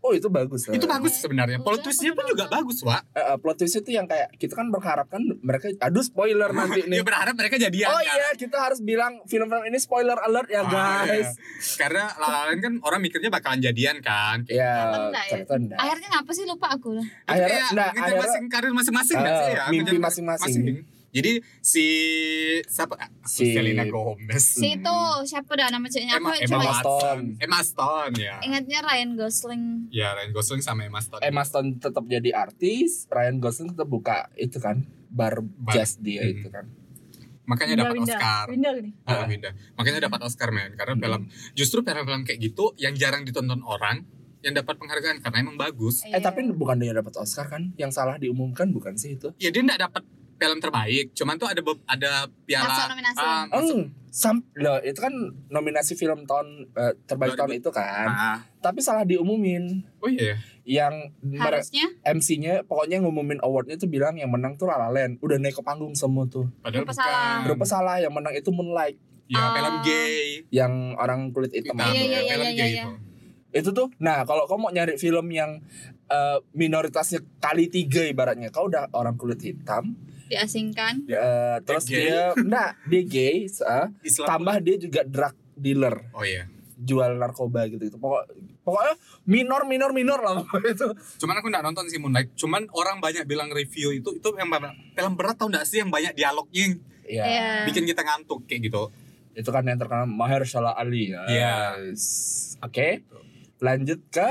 [SPEAKER 2] Oh itu bagus loh.
[SPEAKER 3] itu bagus sebenarnya. Plot twistnya pun juga bagus, Wak.
[SPEAKER 2] Eh, eh, plot twist itu yang kayak kita kan berharap kan mereka aduh spoiler nanti (laughs) nih.
[SPEAKER 3] Ya berharap mereka jadian
[SPEAKER 2] Oh
[SPEAKER 3] kan.
[SPEAKER 2] iya kita harus bilang film-film ini spoiler alert ya
[SPEAKER 3] Ah,
[SPEAKER 2] guys.
[SPEAKER 3] iya. Karena La La Land kan orang mikirnya bakalan jadian kan.
[SPEAKER 2] Ya
[SPEAKER 1] Ternyata enggak ya? Akhirnya ngapa sih lupa aku lah.
[SPEAKER 2] Akhirnya
[SPEAKER 3] ngejar
[SPEAKER 2] akhirnya-
[SPEAKER 3] masing karir masing-masing nggak sih ya?
[SPEAKER 2] mimpi masing-masing.
[SPEAKER 3] Jadi si siapa?
[SPEAKER 2] Si-
[SPEAKER 3] Selena Gomez.
[SPEAKER 1] Si itu siapa dah nama ceweknya?
[SPEAKER 3] Emma,
[SPEAKER 1] Aku
[SPEAKER 3] Emma.
[SPEAKER 2] Watson.
[SPEAKER 3] Emma Stone ya.
[SPEAKER 1] ingatnya Ryan Gosling.
[SPEAKER 3] Ya Ryan Gosling sama Emma Stone.
[SPEAKER 2] Emma Stone tetap jadi artis, Ryan Gosling tetap buka itu kan bar,
[SPEAKER 3] Bar.
[SPEAKER 2] jazz dia
[SPEAKER 3] Hmm.
[SPEAKER 2] itu kan.
[SPEAKER 3] Makanya dapat Oscar.
[SPEAKER 1] Winda gini.
[SPEAKER 3] Ah, Winda. Makanya dapat Oscar men karena
[SPEAKER 2] Hmm.
[SPEAKER 3] film justru film-film kayak gitu yang jarang ditonton orang yang dapat penghargaan karena emang bagus.
[SPEAKER 2] Eh tapi bukan dia dapat Oscar kan? Yang salah diumumkan bukan sih itu?
[SPEAKER 3] Ya dia enggak dapat film terbaik, cuman tuh ada be- ada piala
[SPEAKER 1] Masuk nominasi.
[SPEAKER 3] masuk.
[SPEAKER 2] Hmm, Sam, loh, itu kan nominasi film tahun eh, terbaik tahun itu kan.
[SPEAKER 3] Ah.
[SPEAKER 2] Tapi salah diumumin.
[SPEAKER 3] Oh iya.
[SPEAKER 2] Yang mere-
[SPEAKER 1] Harusnya
[SPEAKER 2] MC-nya pokoknya ngumumin awardnya tuh bilang yang menang tuh La La Land. Udah naik ke panggung semua tuh.
[SPEAKER 3] Padahal
[SPEAKER 1] Berapa
[SPEAKER 3] bukan.
[SPEAKER 1] salah?
[SPEAKER 2] Berapa salah yang menang itu Moonlight
[SPEAKER 3] Ya
[SPEAKER 1] Ah.
[SPEAKER 3] film gay.
[SPEAKER 2] yang orang kulit hitam.
[SPEAKER 1] Iya, iya, iya,
[SPEAKER 3] film
[SPEAKER 1] iya,
[SPEAKER 3] gay
[SPEAKER 1] iya.
[SPEAKER 3] itu.
[SPEAKER 2] Itu tuh. Nah, kalau kau mau nyari film yang eh, minoritasnya kali tiga ibaratnya, kau udah orang kulit hitam,
[SPEAKER 1] diasingkan.
[SPEAKER 2] eh, terus
[SPEAKER 3] Gay.
[SPEAKER 2] dia enggak, dia gay,
[SPEAKER 3] Islam.
[SPEAKER 2] tambah dia juga drug dealer.
[SPEAKER 3] Oh iya.
[SPEAKER 2] jual narkoba gitu gitu pokok pokoknya minor minor minor lah pokoknya itu
[SPEAKER 3] Cuman aku nggak nonton sih Moonlight. Cuman orang banyak bilang review itu itu yang film berat tau nggak sih yang banyak dialognya yang
[SPEAKER 2] ya
[SPEAKER 1] Iya.
[SPEAKER 3] bikin kita ngantuk kayak gitu.
[SPEAKER 2] itu kan yang terkenal Mahershala Ali ya
[SPEAKER 3] Iya.
[SPEAKER 2] Yes. oke lanjut ke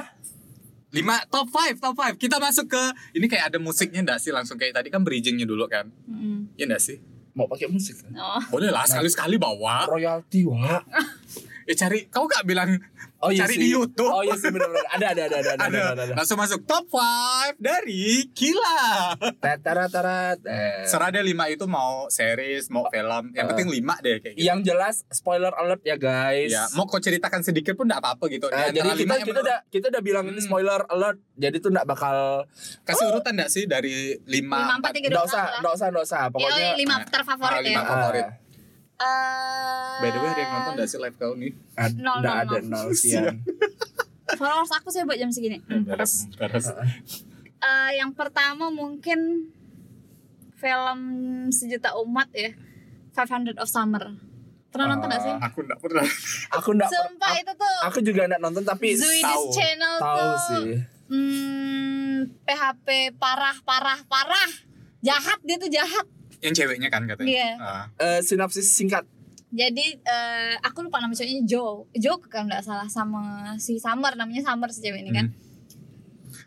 [SPEAKER 3] 5 top 5 top 5 kita masuk ke ini kayak ada musiknya enggak sih langsung kayak tadi kan bridgingnya dulu kan
[SPEAKER 1] Mm.
[SPEAKER 3] Iya enggak sih
[SPEAKER 2] mau pakai musik kan?
[SPEAKER 1] Oh.
[SPEAKER 3] boleh lah sekali sekali bawa
[SPEAKER 2] royalti wah (laughs)
[SPEAKER 3] ya cari kau gak bilang
[SPEAKER 2] oh iya
[SPEAKER 3] Cari
[SPEAKER 2] sih
[SPEAKER 3] di YouTube.
[SPEAKER 2] oh iya sih benar benar ada ada ada ada ada,
[SPEAKER 3] ada,
[SPEAKER 2] ada,
[SPEAKER 3] langsung masuk top 5 dari Kila
[SPEAKER 2] Tatara tarat eh.
[SPEAKER 3] serah deh 5 itu mau series mau film yang
[SPEAKER 2] Eh.
[SPEAKER 3] penting 5 deh kayak gitu
[SPEAKER 2] yang jelas spoiler alert ya guys
[SPEAKER 3] ya mau kau ceritakan sedikit pun enggak apa-apa gitu
[SPEAKER 2] Eh,
[SPEAKER 3] Di
[SPEAKER 2] jadi kita kita
[SPEAKER 3] menurut-
[SPEAKER 2] udah kita udah bilang ini
[SPEAKER 3] Hmm.
[SPEAKER 2] spoiler alert jadi tuh nggak bakal
[SPEAKER 3] kasih urutan enggak sih dari 5
[SPEAKER 1] Lima, empat, tiga,
[SPEAKER 2] nggak
[SPEAKER 1] dua,
[SPEAKER 2] usah
[SPEAKER 1] satu
[SPEAKER 2] nggak usah nggak usah
[SPEAKER 1] Yo,
[SPEAKER 2] pokoknya
[SPEAKER 1] lima
[SPEAKER 3] Ah,
[SPEAKER 1] terfavorit
[SPEAKER 3] lima
[SPEAKER 1] ya.
[SPEAKER 3] favorit.
[SPEAKER 1] Eh,
[SPEAKER 3] by the way ada yang nonton enggak sih live kau nih
[SPEAKER 2] Ad-
[SPEAKER 1] Nol, nol,
[SPEAKER 2] ada
[SPEAKER 1] nol.
[SPEAKER 2] nol sian (laughs)
[SPEAKER 1] Followers aku sih buat jam segini. Terus eh, yang pertama mungkin film sejuta umat ya. 500 of Summer. Pernah nonton gak sih?
[SPEAKER 3] aku enggak pernah
[SPEAKER 2] aku nggak per- (laughs)
[SPEAKER 1] Sumpah itu tuh
[SPEAKER 2] aku juga nggak nonton tapi
[SPEAKER 1] Zoidis
[SPEAKER 3] tahu.
[SPEAKER 1] Channel
[SPEAKER 2] tahu
[SPEAKER 1] tuh
[SPEAKER 2] sih
[SPEAKER 1] hmm, PHP parah parah parah jahat dia tuh jahat
[SPEAKER 3] yang ceweknya kan katanya.
[SPEAKER 1] Iya.
[SPEAKER 3] Ah.
[SPEAKER 2] Eh, sinopsis singkat.
[SPEAKER 1] Jadi eh, aku lupa nama cowoknya Joe. Joe kan nggak salah sama si Summer namanya Summer si cewek ini kan.
[SPEAKER 3] Hmm.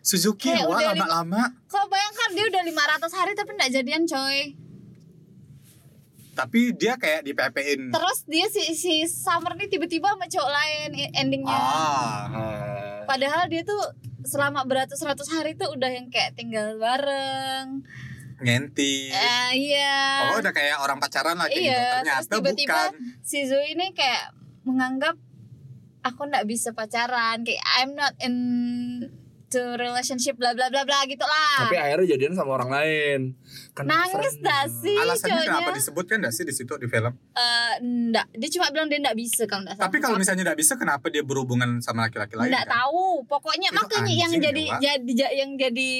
[SPEAKER 3] Suzuki
[SPEAKER 1] Kayak
[SPEAKER 3] wah lama-lama.
[SPEAKER 1] kau bayangkan dia udah 500 hari tapi nggak jadian coy.
[SPEAKER 3] Tapi dia kayak di PPN
[SPEAKER 1] terus dia si si Summer nih tiba-tiba sama cowok lain endingnya.
[SPEAKER 3] Ah.
[SPEAKER 1] Padahal dia tuh selama beratus-ratus hari tuh udah yang kayak tinggal bareng
[SPEAKER 3] ngenti
[SPEAKER 1] eh, iya.
[SPEAKER 3] Oh udah kayak orang pacaran lah kayak
[SPEAKER 1] Iya,
[SPEAKER 3] gitu
[SPEAKER 1] terus
[SPEAKER 3] ternyata
[SPEAKER 1] tiba-tiba
[SPEAKER 3] bukan?
[SPEAKER 1] si Zoe ini kayak menganggap aku nggak bisa pacaran kayak I'm not in to relationship bla bla bla bla gitu lah
[SPEAKER 2] tapi akhirnya jadian sama orang lain. Kena
[SPEAKER 1] nangis dah sih
[SPEAKER 3] alasannya
[SPEAKER 1] cowoknya
[SPEAKER 3] kenapa disebutkan nggak sih di situ di film?
[SPEAKER 1] Eh, nggak dia cuma bilang dia nggak bisa kalau nggak salah.
[SPEAKER 3] Tapi kalau misalnya nggak bisa kenapa dia berhubungan sama laki-laki lain
[SPEAKER 1] nggak
[SPEAKER 3] kan?
[SPEAKER 1] tahu. Pokoknya
[SPEAKER 3] Itu
[SPEAKER 1] makanya yang
[SPEAKER 3] anjing ya,
[SPEAKER 1] jadi jadi ja- yang jadi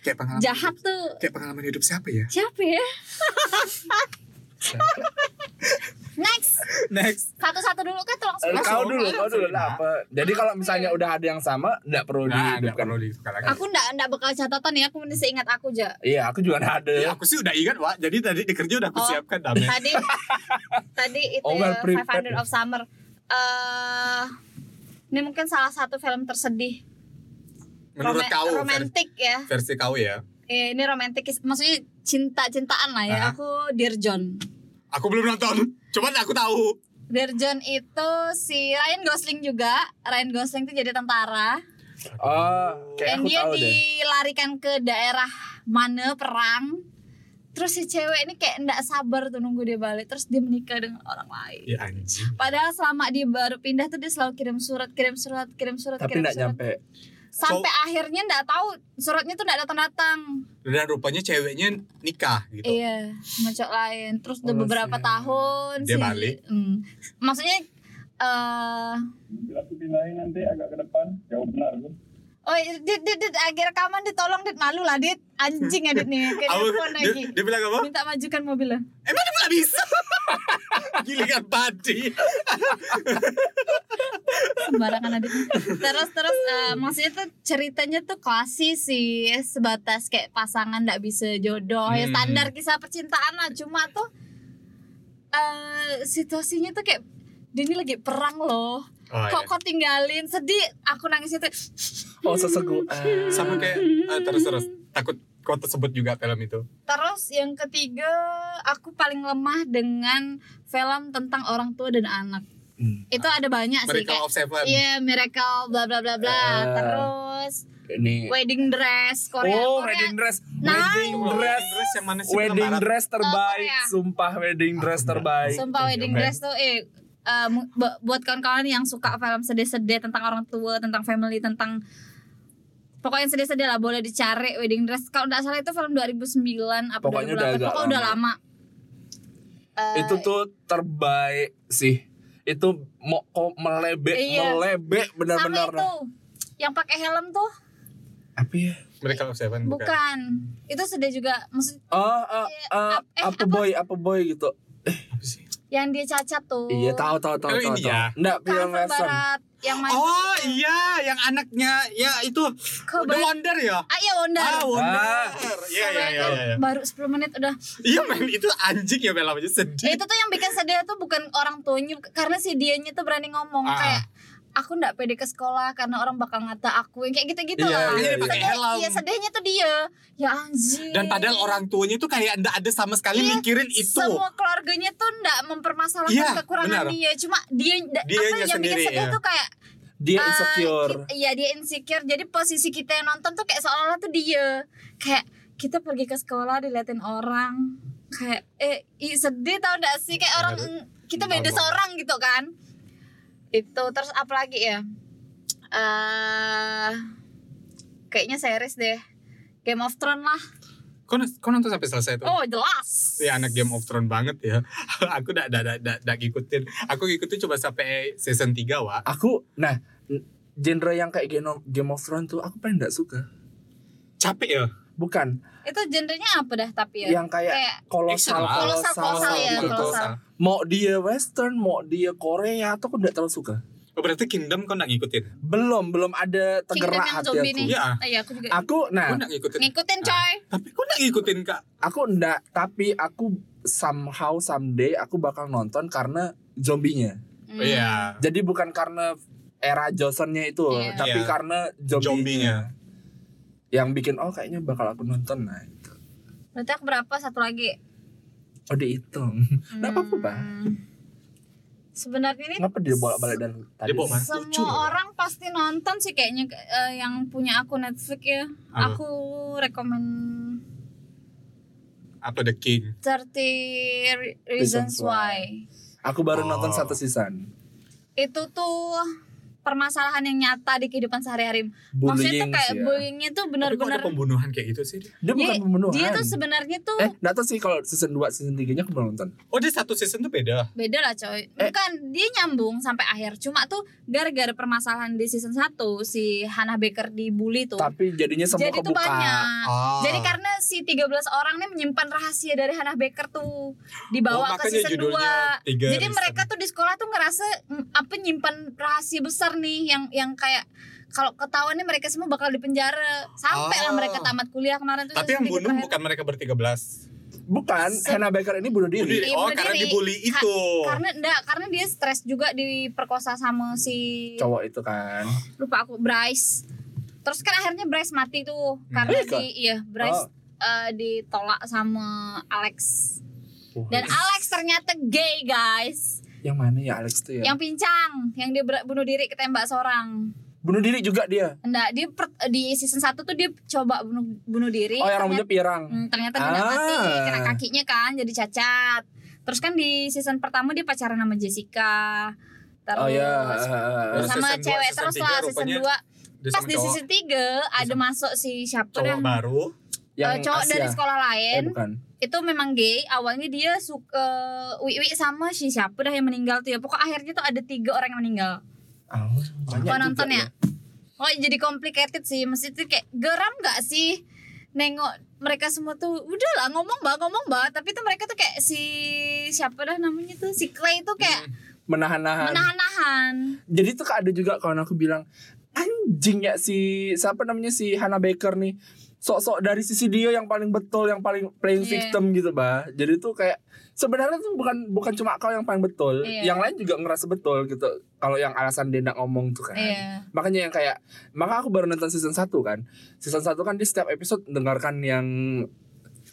[SPEAKER 3] kayak pengalaman
[SPEAKER 1] jahat
[SPEAKER 3] hidup,
[SPEAKER 1] tuh.
[SPEAKER 3] Kayak pengalaman hidup siapa ya?
[SPEAKER 1] Siapa ya? (laughs) Next.
[SPEAKER 3] Next.
[SPEAKER 1] Satu-satu dulu kan tolong sebut.
[SPEAKER 2] kau dulu kau dulu
[SPEAKER 3] Langsung.
[SPEAKER 2] lah apa. Jadi kalau misalnya udah ada yang sama nggak perlu
[SPEAKER 3] nah
[SPEAKER 2] dihidupkan.
[SPEAKER 3] perlu ditukar lagi.
[SPEAKER 1] Aku nggak nggak bakal catatan ya aku mesti ingat aku aja
[SPEAKER 2] iya aku juga nggak ada.
[SPEAKER 3] Ya, aku sih udah ingat Wak. Jadi tadi di kerja udah aku
[SPEAKER 1] Oh.
[SPEAKER 3] siapkan damai.
[SPEAKER 1] tadi (laughs) tadi itu
[SPEAKER 2] Oh, well
[SPEAKER 1] ya
[SPEAKER 2] prepared
[SPEAKER 1] 500 of Summer. Eh ini mungkin salah satu film tersedih
[SPEAKER 3] menurut
[SPEAKER 1] Roma-
[SPEAKER 3] kau versi,
[SPEAKER 1] romantik ya.
[SPEAKER 3] versi kau ya?
[SPEAKER 1] Eh, ini romantik maksudnya cinta cintaan lah ya.
[SPEAKER 3] Ah.
[SPEAKER 1] aku Dear John.
[SPEAKER 3] Aku belum nonton. Cuman aku tahu.
[SPEAKER 1] Dear John itu si Ryan Gosling juga. Ryan Gosling itu jadi tentara.
[SPEAKER 2] Oh kayak
[SPEAKER 1] dan
[SPEAKER 2] aku
[SPEAKER 1] dia
[SPEAKER 2] tahu deh.
[SPEAKER 1] dilarikan ke daerah mana perang. Terus si cewek ini kayak ndak sabar tuh nunggu dia balik. Terus dia menikah dengan orang lain.
[SPEAKER 3] Ya anjing.
[SPEAKER 1] Padahal selama dia baru pindah tuh dia selalu kirim surat kirim surat kirim surat
[SPEAKER 2] tapi
[SPEAKER 1] kirim
[SPEAKER 2] nggak
[SPEAKER 1] surat.
[SPEAKER 2] nyampe
[SPEAKER 1] sampai akhirnya ndak tahu suratnya tuh ndak datang datang
[SPEAKER 3] dan rupanya ceweknya nikah gitu
[SPEAKER 1] iya sama cowok lain terus udah
[SPEAKER 2] Oh,
[SPEAKER 1] beberapa
[SPEAKER 2] sial.
[SPEAKER 1] tahun
[SPEAKER 3] Dia balik.
[SPEAKER 1] hmm, maksudnya eh
[SPEAKER 4] Bila aku pindahin nanti agak ke depan, jauh benar bu.
[SPEAKER 1] Oh, dit, dit, dit, akhir rekaman dit, tolong dit malu lah dit, anjing ya dit nih, (laughs) kayak telepon
[SPEAKER 3] dia,
[SPEAKER 1] lagi.
[SPEAKER 3] dia bilang apa?
[SPEAKER 1] Minta majukan mobilnya.
[SPEAKER 3] emang dia nggak bisa? (laughs) Gilingan padi.
[SPEAKER 1] Sembarangan adit. Terus terus eh, maksudnya tuh ceritanya tuh klasik sih. Sebatas kayak pasangan nggak bisa jodoh. Ya
[SPEAKER 3] Hmm.
[SPEAKER 1] standar kisah percintaan lah. Cuma tuh eh situasinya tuh kayak dia ini lagi perang loh
[SPEAKER 3] oh,
[SPEAKER 1] kok
[SPEAKER 3] iya.
[SPEAKER 1] kok tinggalin sedih aku nangis itu
[SPEAKER 2] oh sesegu Ah. (laughs)
[SPEAKER 3] sama kayak ah, terus terus takut kau tersebut juga film itu
[SPEAKER 1] terus yang ketiga aku paling lemah dengan film tentang orang tua dan anak
[SPEAKER 2] Hmm.
[SPEAKER 1] itu ada banyak sih
[SPEAKER 3] Miracle
[SPEAKER 1] kayak
[SPEAKER 3] of Seven
[SPEAKER 1] Iya, miracle bla bla bla bla.
[SPEAKER 2] Eh.
[SPEAKER 1] Terus
[SPEAKER 2] ini
[SPEAKER 1] wedding dress Korea
[SPEAKER 2] oh
[SPEAKER 1] Korea
[SPEAKER 2] wedding dress
[SPEAKER 1] Nah.
[SPEAKER 2] wedding dress
[SPEAKER 3] Dress yang mana sih
[SPEAKER 2] wedding dress terbaik
[SPEAKER 1] Korea.
[SPEAKER 2] sumpah wedding dress terbaik
[SPEAKER 1] Sumpah wedding dress tuh eh eh, bu- buat kawan-kawan yang suka film sedih-sedih tentang orang tua, tentang family, tentang pokoknya sedih-sedih lah boleh dicari wedding dress. Kalau nggak salah itu film 2009 apa
[SPEAKER 2] Pokoknya udah
[SPEAKER 1] 2008
[SPEAKER 2] agak
[SPEAKER 1] pokoknya udah lama. Eh,
[SPEAKER 2] itu tuh terbaik sih itu mau kok melebek
[SPEAKER 1] Iya.
[SPEAKER 2] melebek
[SPEAKER 1] sama
[SPEAKER 2] benar-benar
[SPEAKER 1] itu yang pakai helm tuh
[SPEAKER 2] apa ya
[SPEAKER 3] Mereka of Seven bukan.
[SPEAKER 1] bukan. Itu sedih juga. Maksud
[SPEAKER 2] oh uh, uh,
[SPEAKER 1] eh,
[SPEAKER 2] apa
[SPEAKER 1] apa?
[SPEAKER 2] boy apa boy gitu
[SPEAKER 3] Apa sih?
[SPEAKER 1] Yang dia cacat tuh.
[SPEAKER 2] iya tahu tahu tahu
[SPEAKER 3] Oh,
[SPEAKER 2] tahu
[SPEAKER 3] ya?
[SPEAKER 2] enggak film
[SPEAKER 1] barat yang main
[SPEAKER 3] Oh iya, yang anaknya ya itu
[SPEAKER 1] Ke
[SPEAKER 3] The. Wonder ya.
[SPEAKER 1] Ah iya Wonder.
[SPEAKER 3] Ah, Wonder.
[SPEAKER 2] Ah.
[SPEAKER 3] Iya iya iya iya.
[SPEAKER 1] Baru 10 menit udah
[SPEAKER 3] Iya men itu anjing ya filmnya
[SPEAKER 1] Ya,
[SPEAKER 3] sedih.
[SPEAKER 1] itu tuh yang bikin sedih tuh bukan orang tuanya karena si dianya tuh berani ngomong
[SPEAKER 3] Ah.
[SPEAKER 1] kayak aku ndak pede ke sekolah karena orang bakal ngata aku yang kayak gitu-gitu
[SPEAKER 2] Iya,
[SPEAKER 1] lah.
[SPEAKER 2] iya, iya.
[SPEAKER 3] Pakai
[SPEAKER 1] Sedih-
[SPEAKER 3] helm.
[SPEAKER 1] Iya sedihnya tuh dia. Ya anjir.
[SPEAKER 3] Dan padahal orang tuanya tuh kayak ndak ada sama sekali
[SPEAKER 1] Iya,
[SPEAKER 3] mikirin itu.
[SPEAKER 1] semua keluarganya tuh ndak mempermasalahkan
[SPEAKER 3] Iya,
[SPEAKER 1] kekurangan
[SPEAKER 3] benar.
[SPEAKER 1] dia. Cuma dia
[SPEAKER 3] Dianya
[SPEAKER 1] apa yang
[SPEAKER 3] sendiri,
[SPEAKER 1] bikin sedih
[SPEAKER 3] ya.
[SPEAKER 1] tuh kayak
[SPEAKER 2] dia
[SPEAKER 1] eh,
[SPEAKER 2] insecure
[SPEAKER 1] ki- Iya dia insecure. Jadi posisi kita yang nonton tuh kayak seolah-olah tuh dia kayak kita pergi ke sekolah diliatin orang kayak eh ih, sedih tau gak sih kayak orang kita beda seorang gitu kan itu terus apa lagi ya eh kayaknya series deh Game of Thrones lah
[SPEAKER 3] Kau, kau nonton sampai selesai tuh?
[SPEAKER 1] oh jelas
[SPEAKER 3] Ya anak Game of Thrones banget ya. (laughs) aku udah udah udah udah ngikutin. Aku ngikutin coba sampai season 3, Wak.
[SPEAKER 2] aku nah genre yang kayak Game of, Game of Thrones tuh aku paling nggak suka
[SPEAKER 3] Capek ya?
[SPEAKER 2] bukan
[SPEAKER 1] itu genrenya apa dah tapi ya
[SPEAKER 2] yang kayak
[SPEAKER 1] kayak
[SPEAKER 2] kolosal
[SPEAKER 3] Action lah.
[SPEAKER 1] Kolosal, kolosal ya,
[SPEAKER 2] gitu.
[SPEAKER 1] kolosal.
[SPEAKER 2] Mau dia western mau dia Korea atau aku nggak terlalu suka
[SPEAKER 3] Oh berarti Kingdom kau nggak ngikutin?
[SPEAKER 2] belum belum ada
[SPEAKER 1] Kingdom
[SPEAKER 2] tergerak
[SPEAKER 1] yang
[SPEAKER 2] hati
[SPEAKER 1] zombie
[SPEAKER 2] aku
[SPEAKER 1] nih
[SPEAKER 3] Iya.
[SPEAKER 1] Ah, iya aku juga
[SPEAKER 2] aku nah
[SPEAKER 3] nggak ngikutin?
[SPEAKER 1] ngikutin
[SPEAKER 3] Ah.
[SPEAKER 1] coy
[SPEAKER 3] Tapi kau nggak ngikutin kak?
[SPEAKER 2] aku enggak tapi aku somehow someday aku bakal nonton karena zombinya
[SPEAKER 1] Hmm.
[SPEAKER 3] Iya.
[SPEAKER 2] jadi bukan karena era Johnsonnya itu
[SPEAKER 1] Iya.
[SPEAKER 2] tapi
[SPEAKER 3] Iya.
[SPEAKER 2] karena zombinya.
[SPEAKER 3] Zombinya.
[SPEAKER 2] yang bikin oh kayaknya bakal aku nonton nah itu
[SPEAKER 1] berarti aku berapa satu lagi
[SPEAKER 2] oh dihitung nggak apa-apa Pak.
[SPEAKER 1] Hmm. sebenarnya ini
[SPEAKER 2] ngapa dia bolak balik dan tadi
[SPEAKER 3] Dia bawa mana?
[SPEAKER 1] semua
[SPEAKER 3] Lucu
[SPEAKER 1] orang pasti nonton sih kayaknya eh, yang punya akun Netflix ya.
[SPEAKER 3] Apa?
[SPEAKER 1] Aku rekomend
[SPEAKER 3] Apa The King?
[SPEAKER 1] 30 Re- Reasons
[SPEAKER 2] Reasons
[SPEAKER 1] Why.
[SPEAKER 2] aku baru
[SPEAKER 3] Oh.
[SPEAKER 2] nonton satu season
[SPEAKER 1] Itu tuh permasalahan yang nyata di kehidupan sehari-hari. Maksudnya tuh
[SPEAKER 2] bullying
[SPEAKER 1] kayak
[SPEAKER 2] ya.
[SPEAKER 1] bullyingnya tuh benar-benar
[SPEAKER 3] pembunuhan kayak gitu sih? dia?
[SPEAKER 2] dia bukan
[SPEAKER 1] dia,
[SPEAKER 2] pembunuhan
[SPEAKER 1] dia tuh sebenarnya tuh
[SPEAKER 2] eh nggak tahu sih kalau season 2 season 3 nya aku belum nonton
[SPEAKER 3] Oh dia satu season tuh beda?
[SPEAKER 1] beda lah coy. Bukan dia nyambung sampai akhir. Cuma tuh gara-gara permasalahan di season 1 si Hannah Baker dibully tuh.
[SPEAKER 2] tapi jadinya semua
[SPEAKER 1] Jadi tuh
[SPEAKER 2] kebuka
[SPEAKER 1] banyak.
[SPEAKER 3] Ah.
[SPEAKER 1] Jadi karena si 13 orang nih menyimpan rahasia dari Hannah Baker tuh dibawa
[SPEAKER 3] Oh,
[SPEAKER 1] ke season 2.
[SPEAKER 3] judulnya tiga
[SPEAKER 1] Jadi
[SPEAKER 3] reason.
[SPEAKER 1] mereka tuh di sekolah tuh ngerasa apa nyimpan rahasia besar nih yang yang kayak kalau ketahuan nih mereka semua bakal dipenjara sampai lah
[SPEAKER 3] Oh.
[SPEAKER 1] mereka tamat kuliah kemarin tuh
[SPEAKER 3] Tapi yang
[SPEAKER 1] sedikit
[SPEAKER 3] bunuh
[SPEAKER 1] terakhir.
[SPEAKER 3] bukan mereka bertiga belas.
[SPEAKER 2] bukan
[SPEAKER 1] Se-
[SPEAKER 2] Hannah Baker ini bunuh diri
[SPEAKER 3] Bunuh diri.
[SPEAKER 1] Iya,
[SPEAKER 3] Oh
[SPEAKER 1] bunuh
[SPEAKER 3] karena
[SPEAKER 1] diri.
[SPEAKER 3] dibully
[SPEAKER 1] Ka-
[SPEAKER 3] itu.
[SPEAKER 1] karena enggak karena dia stres juga diperkosa sama si
[SPEAKER 2] cowok itu kan
[SPEAKER 1] lupa aku Bryce terus kan akhirnya Bryce mati tuh karena
[SPEAKER 2] Iya kah?
[SPEAKER 1] di iya Bryce
[SPEAKER 2] Oh.
[SPEAKER 1] eh, ditolak sama Alex dan Alex ternyata gay guys
[SPEAKER 2] yang mana ya Alex tuh ya?
[SPEAKER 1] Yang pincang yang dia ber- bunuh diri ketembak seorang.
[SPEAKER 2] Bunuh diri juga dia?
[SPEAKER 1] Enggak dia per- di season 1 tuh dia coba bunuh bunuh diri
[SPEAKER 2] oh yang rambutnya
[SPEAKER 1] ternyata,
[SPEAKER 2] pirang?
[SPEAKER 1] Hmm, ternyata
[SPEAKER 2] Ah.
[SPEAKER 1] mati kena kakinya kan jadi cacat. Terus kan di season pertama dia pacaran sama Jessica. Terus
[SPEAKER 2] oh ya
[SPEAKER 3] Terus
[SPEAKER 1] sama
[SPEAKER 3] season
[SPEAKER 1] cewek
[SPEAKER 3] season
[SPEAKER 1] terus
[SPEAKER 3] tiga
[SPEAKER 1] lah season
[SPEAKER 3] rupanya
[SPEAKER 1] 2
[SPEAKER 3] Dia
[SPEAKER 1] pas di season 3 ada masuk si siapa
[SPEAKER 3] cowok
[SPEAKER 1] yang
[SPEAKER 3] baru.
[SPEAKER 2] Yang
[SPEAKER 1] eh, cowok
[SPEAKER 2] Asia.
[SPEAKER 1] dari sekolah
[SPEAKER 2] eh
[SPEAKER 1] lain
[SPEAKER 2] bukan.
[SPEAKER 1] itu memang gay. Awalnya dia suka wi sama si siapa dah yang meninggal tuh ya. Pokok akhirnya tuh ada tiga orang yang meninggal.
[SPEAKER 2] Oh, banyak
[SPEAKER 1] nonton ya? Oh jadi complicated sih. Mesti tuh kayak geram gak sih Nengok mereka semua tuh? Udah lah ngomong mbak ngomong mbak. Tapi tuh mereka tuh kayak si Siapa dah namanya tuh? Si Clay tuh kayak
[SPEAKER 2] menahan-nahan.
[SPEAKER 1] Menahan-nahan.
[SPEAKER 2] Jadi tuh ada juga kawan aku bilang anjing ya si siapa namanya si Hannah Baker nih sok-sok dari sisi dia yang paling betul yang paling playing
[SPEAKER 1] Iya.
[SPEAKER 2] victim gitu bah. Jadi tuh kayak sebenarnya tuh bukan bukan cuma kau yang paling betul.
[SPEAKER 1] Iya.
[SPEAKER 2] yang lain juga ngerasa betul gitu kalau yang alasan dia nak ngomong tuh kan.
[SPEAKER 1] Iya.
[SPEAKER 2] Makanya yang kayak maka aku baru nonton season 1 kan. Season 1 kan di setiap episode dengarkan yang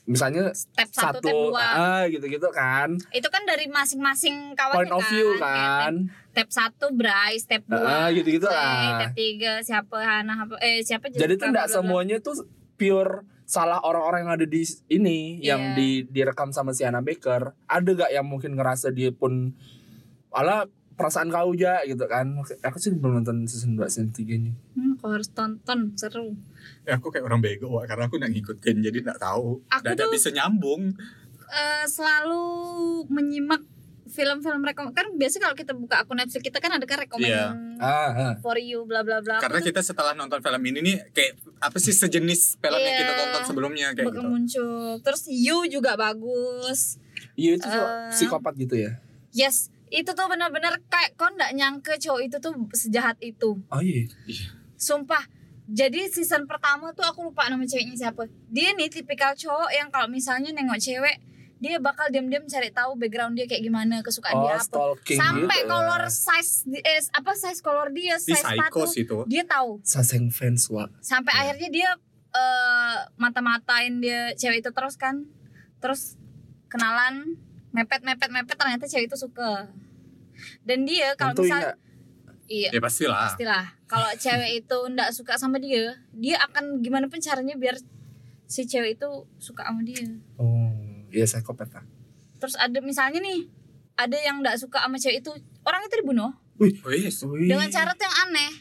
[SPEAKER 2] misalnya
[SPEAKER 1] step satu,
[SPEAKER 2] satu,
[SPEAKER 1] step dua.
[SPEAKER 2] ah gitu-gitu kan.
[SPEAKER 1] Itu kan dari masing-masing kawan
[SPEAKER 2] point of view kan.
[SPEAKER 1] step satu Bryce step
[SPEAKER 2] ah
[SPEAKER 1] dua
[SPEAKER 2] gitu-gitu lah.
[SPEAKER 1] step tiga siapa Hana apa eh siapa
[SPEAKER 2] jadi tuh enggak semuanya tuh pure salah orang-orang yang ada di ini yang
[SPEAKER 1] Iya.
[SPEAKER 2] di direkam sama si Hannah Baker ada gak yang mungkin ngerasa dia pun ala perasaan kau aja gitu kan aku sih belum nonton season 2 season 3 nya
[SPEAKER 1] hmm, kau harus tonton seru
[SPEAKER 3] Ya aku kayak orang bego Wak, karena aku nggak ngikutin jadi nggak tahu.
[SPEAKER 1] Aku
[SPEAKER 3] Dan bisa nyambung.
[SPEAKER 1] Eh, selalu menyimak film-film rekom kan biasa kalau kita buka akun Netflix kita kan ada kan rekomend
[SPEAKER 3] Iya.
[SPEAKER 2] ah, ah.
[SPEAKER 1] for you bla bla bla
[SPEAKER 3] Karena kita setelah nonton film ini nih kayak apa sih sejenis film yang kita
[SPEAKER 1] Iya.
[SPEAKER 3] tonton sebelumnya kayak gitu.
[SPEAKER 1] muncul terus you juga bagus
[SPEAKER 2] iya itu
[SPEAKER 1] Eh.
[SPEAKER 2] psikopat gitu ya
[SPEAKER 1] yes itu tuh benar-benar kayak kau nggak nyangka cowok itu tuh sejahat itu
[SPEAKER 2] oh iya
[SPEAKER 1] sumpah jadi season pertama tuh aku lupa nama ceweknya siapa dia nih tipikal cowok yang kalau misalnya nengok cewek dia bakal diam-diam cari tahu background dia kayak gimana kesukaan
[SPEAKER 2] oh
[SPEAKER 1] dia apa.
[SPEAKER 2] stalking
[SPEAKER 1] sampai
[SPEAKER 2] gitu.
[SPEAKER 1] color size di- eh, apa size color dia
[SPEAKER 3] Di
[SPEAKER 1] size
[SPEAKER 3] psycho
[SPEAKER 1] sepatu
[SPEAKER 3] itu.
[SPEAKER 1] dia tahu.
[SPEAKER 2] Saseng fans wa
[SPEAKER 1] sampai
[SPEAKER 3] Iya.
[SPEAKER 1] akhirnya dia eh mata-matain dia cewek itu terus kan. Terus kenalan mepet mepet mepet ternyata cewek itu suka. Dan dia kalau misal
[SPEAKER 2] enggak
[SPEAKER 1] iya.
[SPEAKER 3] Ya pastilah.
[SPEAKER 1] pastilah. Kalau cewek itu ndak suka sama dia dia akan gimana pun caranya biar si cewek itu suka sama dia.
[SPEAKER 2] Oh iya psikopat lah
[SPEAKER 1] terus ada misalnya nih ada yang ndak suka sama cewek itu orang itu dibunuh.
[SPEAKER 3] Wih,
[SPEAKER 2] Wih.
[SPEAKER 1] dengan cara tuh yang aneh.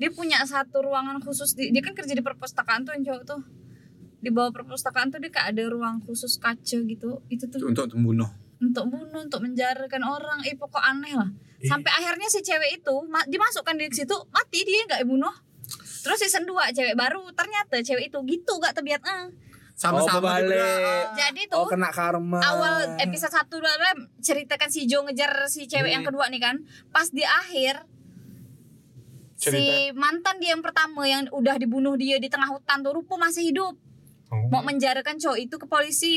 [SPEAKER 1] Dia punya satu ruangan khusus di, dia kan kerja di perpustakaan tuh yang cowok tuh. Di bawah perpustakaan tuh dia kayak ada ruang khusus kaca gitu. Itu tuh.
[SPEAKER 3] Untuk membunuh.
[SPEAKER 1] untuk bunuh untuk menjarakan orang. Eh pokok aneh lah.
[SPEAKER 2] Eh.
[SPEAKER 1] sampai akhirnya si cewek itu ma- dimasukkan di situ mati dia nggak dibunuh. Terus season 2 cewek baru ternyata cewek itu gitu gak terbiasa
[SPEAKER 3] Sama-sama
[SPEAKER 2] Oh,
[SPEAKER 3] juga.
[SPEAKER 2] berbalik.
[SPEAKER 1] jadi
[SPEAKER 2] oh
[SPEAKER 1] tuh
[SPEAKER 2] kena karma
[SPEAKER 1] awal episode 1 dua ceritakan si Jo ngejar si cewek yang
[SPEAKER 3] Hmm.
[SPEAKER 1] kedua nih kan pas di akhir si
[SPEAKER 3] Cerita.
[SPEAKER 1] mantan dia yang pertama yang udah dibunuh dia di tengah hutan tuh rupa masih hidup
[SPEAKER 3] Oh.
[SPEAKER 1] mau menjarakan cowok itu ke polisi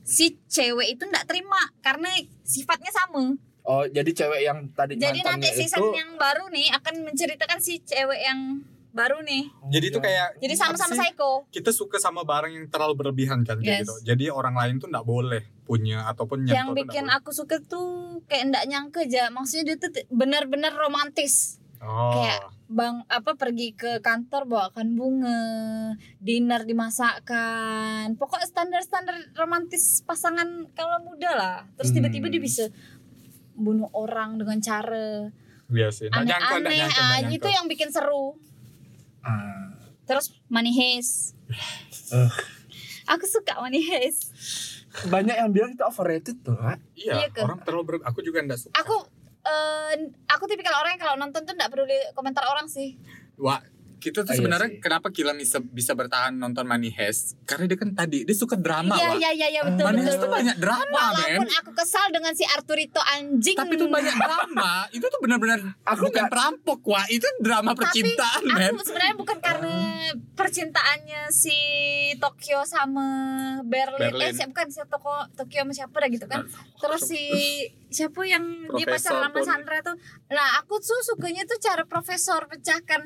[SPEAKER 1] si cewek itu nggak terima karena sifatnya sama
[SPEAKER 2] oh jadi cewek yang tadi
[SPEAKER 1] jadi nanti season
[SPEAKER 2] itu
[SPEAKER 1] yang baru nih akan menceritakan si cewek yang baru nih
[SPEAKER 3] Jadi itu kayak
[SPEAKER 1] jadi sama-sama psycho
[SPEAKER 3] kita suka sama barang yang terlalu berlebihan kan
[SPEAKER 1] Yes.
[SPEAKER 3] gitu. Jadi orang lain tuh nggak boleh punya ataupun nyentuh
[SPEAKER 1] yang bikin
[SPEAKER 3] nggak
[SPEAKER 1] aku suka tuh kayak ndak nyangka aja maksudnya dia tuh benar-benar romantis.
[SPEAKER 3] Oh.
[SPEAKER 1] kayak bang apa pergi ke kantor bawakan bunga dinner dimasakkan pokok standar-standar romantis pasangan kalau muda lah terus
[SPEAKER 2] Hmm.
[SPEAKER 1] tiba-tiba dia bisa bunuh orang dengan cara
[SPEAKER 3] Iya sih. Nggak nyangka, nggak
[SPEAKER 1] aneh-aneh
[SPEAKER 3] nyangka, nggak nyangka.
[SPEAKER 1] itu yang bikin seru
[SPEAKER 2] Ah.
[SPEAKER 1] terus money heist
[SPEAKER 2] Eh.
[SPEAKER 1] aku suka money heist
[SPEAKER 2] banyak yang bilang itu overrated tuh.
[SPEAKER 3] Iya,
[SPEAKER 1] Iya ke?
[SPEAKER 3] orang terlalu ber... Aku juga nggak suka.
[SPEAKER 1] aku eh, aku tipikal orang yang kalau nonton tuh nggak peduli komentar orang sih
[SPEAKER 3] Wah, kita tuh
[SPEAKER 2] Ah, iya
[SPEAKER 3] sebenarnya
[SPEAKER 2] sih.
[SPEAKER 3] kenapa Kila bisa bisa bertahan nonton Money Heist? Karena dia kan tadi dia suka drama,
[SPEAKER 1] iya
[SPEAKER 3] Wak.
[SPEAKER 1] iya iya iya betul
[SPEAKER 3] Money
[SPEAKER 1] betul,
[SPEAKER 3] Heist tuh
[SPEAKER 1] betul.
[SPEAKER 3] banyak drama, men.
[SPEAKER 1] walaupun aku kesal dengan si Arturito anjing
[SPEAKER 3] Tapi itu banyak drama. itu tuh benar-benar
[SPEAKER 2] Aku
[SPEAKER 3] bukan perampok, Wak. Itu drama percintaan,
[SPEAKER 1] tapi aku sebenarnya bukan karena percintaannya si Tokyo sama Berlin,
[SPEAKER 3] Berlin.
[SPEAKER 1] eh bukan si Toko Tokyo sama siapa dah gitu kan terus si (laughs) siapa yang dia
[SPEAKER 3] Profesor
[SPEAKER 1] pacaran sama. Sandra tuh nah aku tuh sukanya tuh cara profesor pecahkan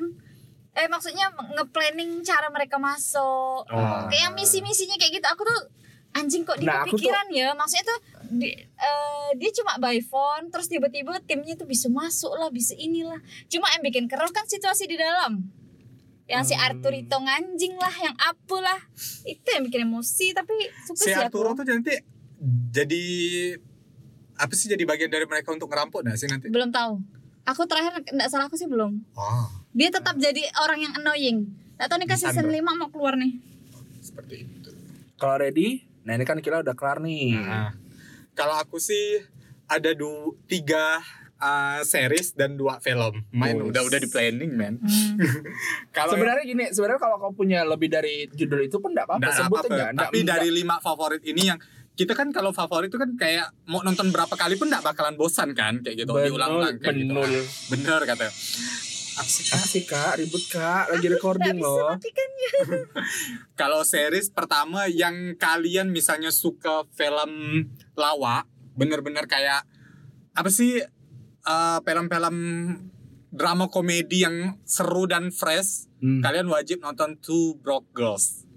[SPEAKER 1] eh maksudnya nge-planning cara mereka masuk.
[SPEAKER 3] Oh.
[SPEAKER 1] kayak yang misi-misinya kayak gitu. Aku tuh anjing kok dia
[SPEAKER 2] Nah, aku tuh-
[SPEAKER 1] kepikiran ya? Maksudnya tuh di- eh, dia cuma by phone terus tiba-tiba timnya tuh bisa masuk lah bisa inilah. Cuma yang bikin keruh kan situasi di dalam. Yang si
[SPEAKER 2] Hmm.
[SPEAKER 1] Arturito nganjing lah yang apa lah. Itu yang bikin emosi tapi suka
[SPEAKER 3] Si
[SPEAKER 1] sih aku.
[SPEAKER 3] Arturo tuh nanti jadi apa sih jadi bagian dari mereka untuk ngerampok nggak sih nanti?
[SPEAKER 1] belum tahu. Aku terakhir nggak salah aku sih belum.
[SPEAKER 3] Oh,
[SPEAKER 1] dia tetap jadi orang yang annoying Gak tau nih kan season
[SPEAKER 3] Lisandro.
[SPEAKER 1] 5 mau keluar nih
[SPEAKER 3] seperti itu.
[SPEAKER 2] kalau ready nah ini kan kita udah kelar nih
[SPEAKER 3] Nah, kalau aku sih ada du tiga uh, series dan dua film. Main udah udah di planning, men.
[SPEAKER 1] Hmm. (laughs)
[SPEAKER 3] Kalau
[SPEAKER 2] sebenarnya gini sebenarnya kalau kau punya lebih dari judul itu pun enggak apa-apa
[SPEAKER 3] Nggak
[SPEAKER 2] sebut aja Nggak-
[SPEAKER 3] Tapi
[SPEAKER 2] nggak-
[SPEAKER 3] dari lima favorit ini yang kita kan kalau favorit itu kan kayak mau nonton berapa kali pun nggak bakalan bosan kan kayak gitu diulang-ulang kayak gitu.
[SPEAKER 2] benul.
[SPEAKER 3] Bener kata. Asik.
[SPEAKER 2] Sih kak, ribut kak, lagi recording
[SPEAKER 1] Nggak bisa
[SPEAKER 2] loh.
[SPEAKER 1] matikan (laughs)
[SPEAKER 3] Kalau series pertama yang kalian misalnya suka film lawak, bener-bener kayak apa sih eh, film-film drama komedi yang seru dan fresh,
[SPEAKER 2] Hmm.
[SPEAKER 3] kalian wajib nonton Two Broke Girls.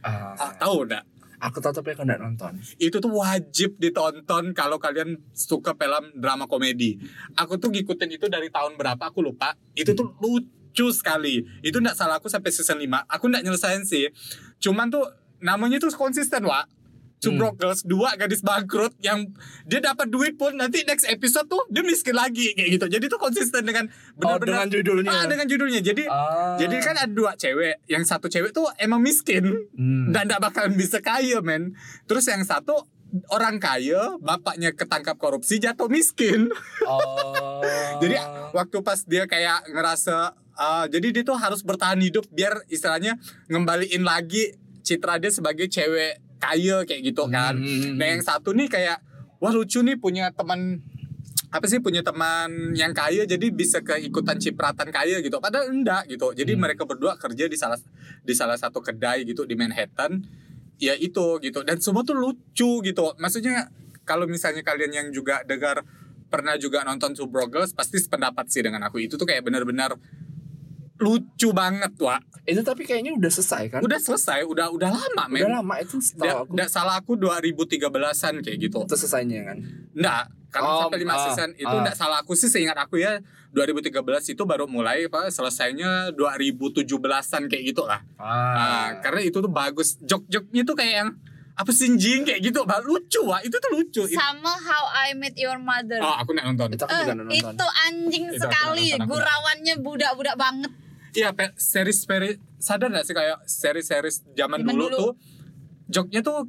[SPEAKER 2] Ah,
[SPEAKER 3] Ah, tahu enggak?
[SPEAKER 2] Aku aku nggak nonton.
[SPEAKER 3] Itu tuh wajib ditonton kalau kalian suka film drama komedi. Aku tuh ngikutin itu dari tahun berapa aku lupa. Itu tuh lucu sekali. Itu enggak salah aku sampai season 5. Aku enggak nyelesain sih. Cuman tuh namanya tuh konsisten, Wak. Two
[SPEAKER 2] Hmm.
[SPEAKER 3] Broke Girls, dua gadis bangkrut yang dia dapat duit pun nanti next episode tuh dia miskin lagi kayak gitu. Jadi tuh konsisten dengan
[SPEAKER 2] Oh,
[SPEAKER 3] benar-benar
[SPEAKER 2] dengan judulnya.
[SPEAKER 3] Ah, dengan judulnya. Jadi
[SPEAKER 2] Ah.
[SPEAKER 3] jadi kan ada dua cewek, yang satu cewek tuh emang miskin
[SPEAKER 2] Hmm.
[SPEAKER 3] dan gak bakalan bisa kaya men. Terus yang satu orang kaya, bapaknya ketangkap korupsi jatuh miskin.
[SPEAKER 2] Oh. (laughs)
[SPEAKER 3] Jadi waktu pas dia kayak ngerasa ah, jadi dia tuh harus bertahan hidup biar istilahnya ngembaliin lagi citra dia sebagai cewek kaya kayak gitu kan.
[SPEAKER 2] Hmm.
[SPEAKER 3] Nah yang satu nih kayak wah lucu nih punya teman apa sih punya teman yang kaya jadi bisa keikutan cipratan kaya gitu. Padahal enggak gitu. Jadi
[SPEAKER 2] Hmm.
[SPEAKER 3] mereka berdua kerja di salah di salah satu kedai gitu di Manhattan. Ya itu gitu. Dan semua tuh lucu gitu. Maksudnya kalau misalnya kalian yang juga dengar pernah juga nonton Two Girls pasti sependapat sih dengan aku. Itu tuh kayak benar-benar lucu banget, Wak.
[SPEAKER 2] itu tapi kayaknya udah selesai kan?
[SPEAKER 3] Udah selesai, udah udah lama, men.
[SPEAKER 2] Udah lama itu setahu aku.
[SPEAKER 3] nggak salah aku 2013-an kayak gitu.
[SPEAKER 2] Itu selesainya kan.
[SPEAKER 3] Enggak, karena
[SPEAKER 2] Oh,
[SPEAKER 3] sampai 5
[SPEAKER 2] ah,
[SPEAKER 3] season itu
[SPEAKER 2] ah.
[SPEAKER 3] enggak salah aku sih seingat aku ya 2013 itu baru mulai apa selesainya 2017-an kayak gitu lah. Ah, karena itu tuh bagus. Jok-joknya tuh kayak yang apa sih jing kayak gitu, bah, lucu wah itu tuh lucu. It-
[SPEAKER 1] Sama How I Met Your Mother.
[SPEAKER 3] oh, aku nggak nonton.
[SPEAKER 2] itu aku juga nonton.
[SPEAKER 1] itu anjing
[SPEAKER 3] Itu
[SPEAKER 1] sekali,
[SPEAKER 3] nonton,
[SPEAKER 1] gurawannya budak-budak banget.
[SPEAKER 3] Iya, series series sadar gak sih kayak series-series zaman
[SPEAKER 1] Zaman
[SPEAKER 3] dulu,
[SPEAKER 1] dulu.
[SPEAKER 3] tuh joknya tuh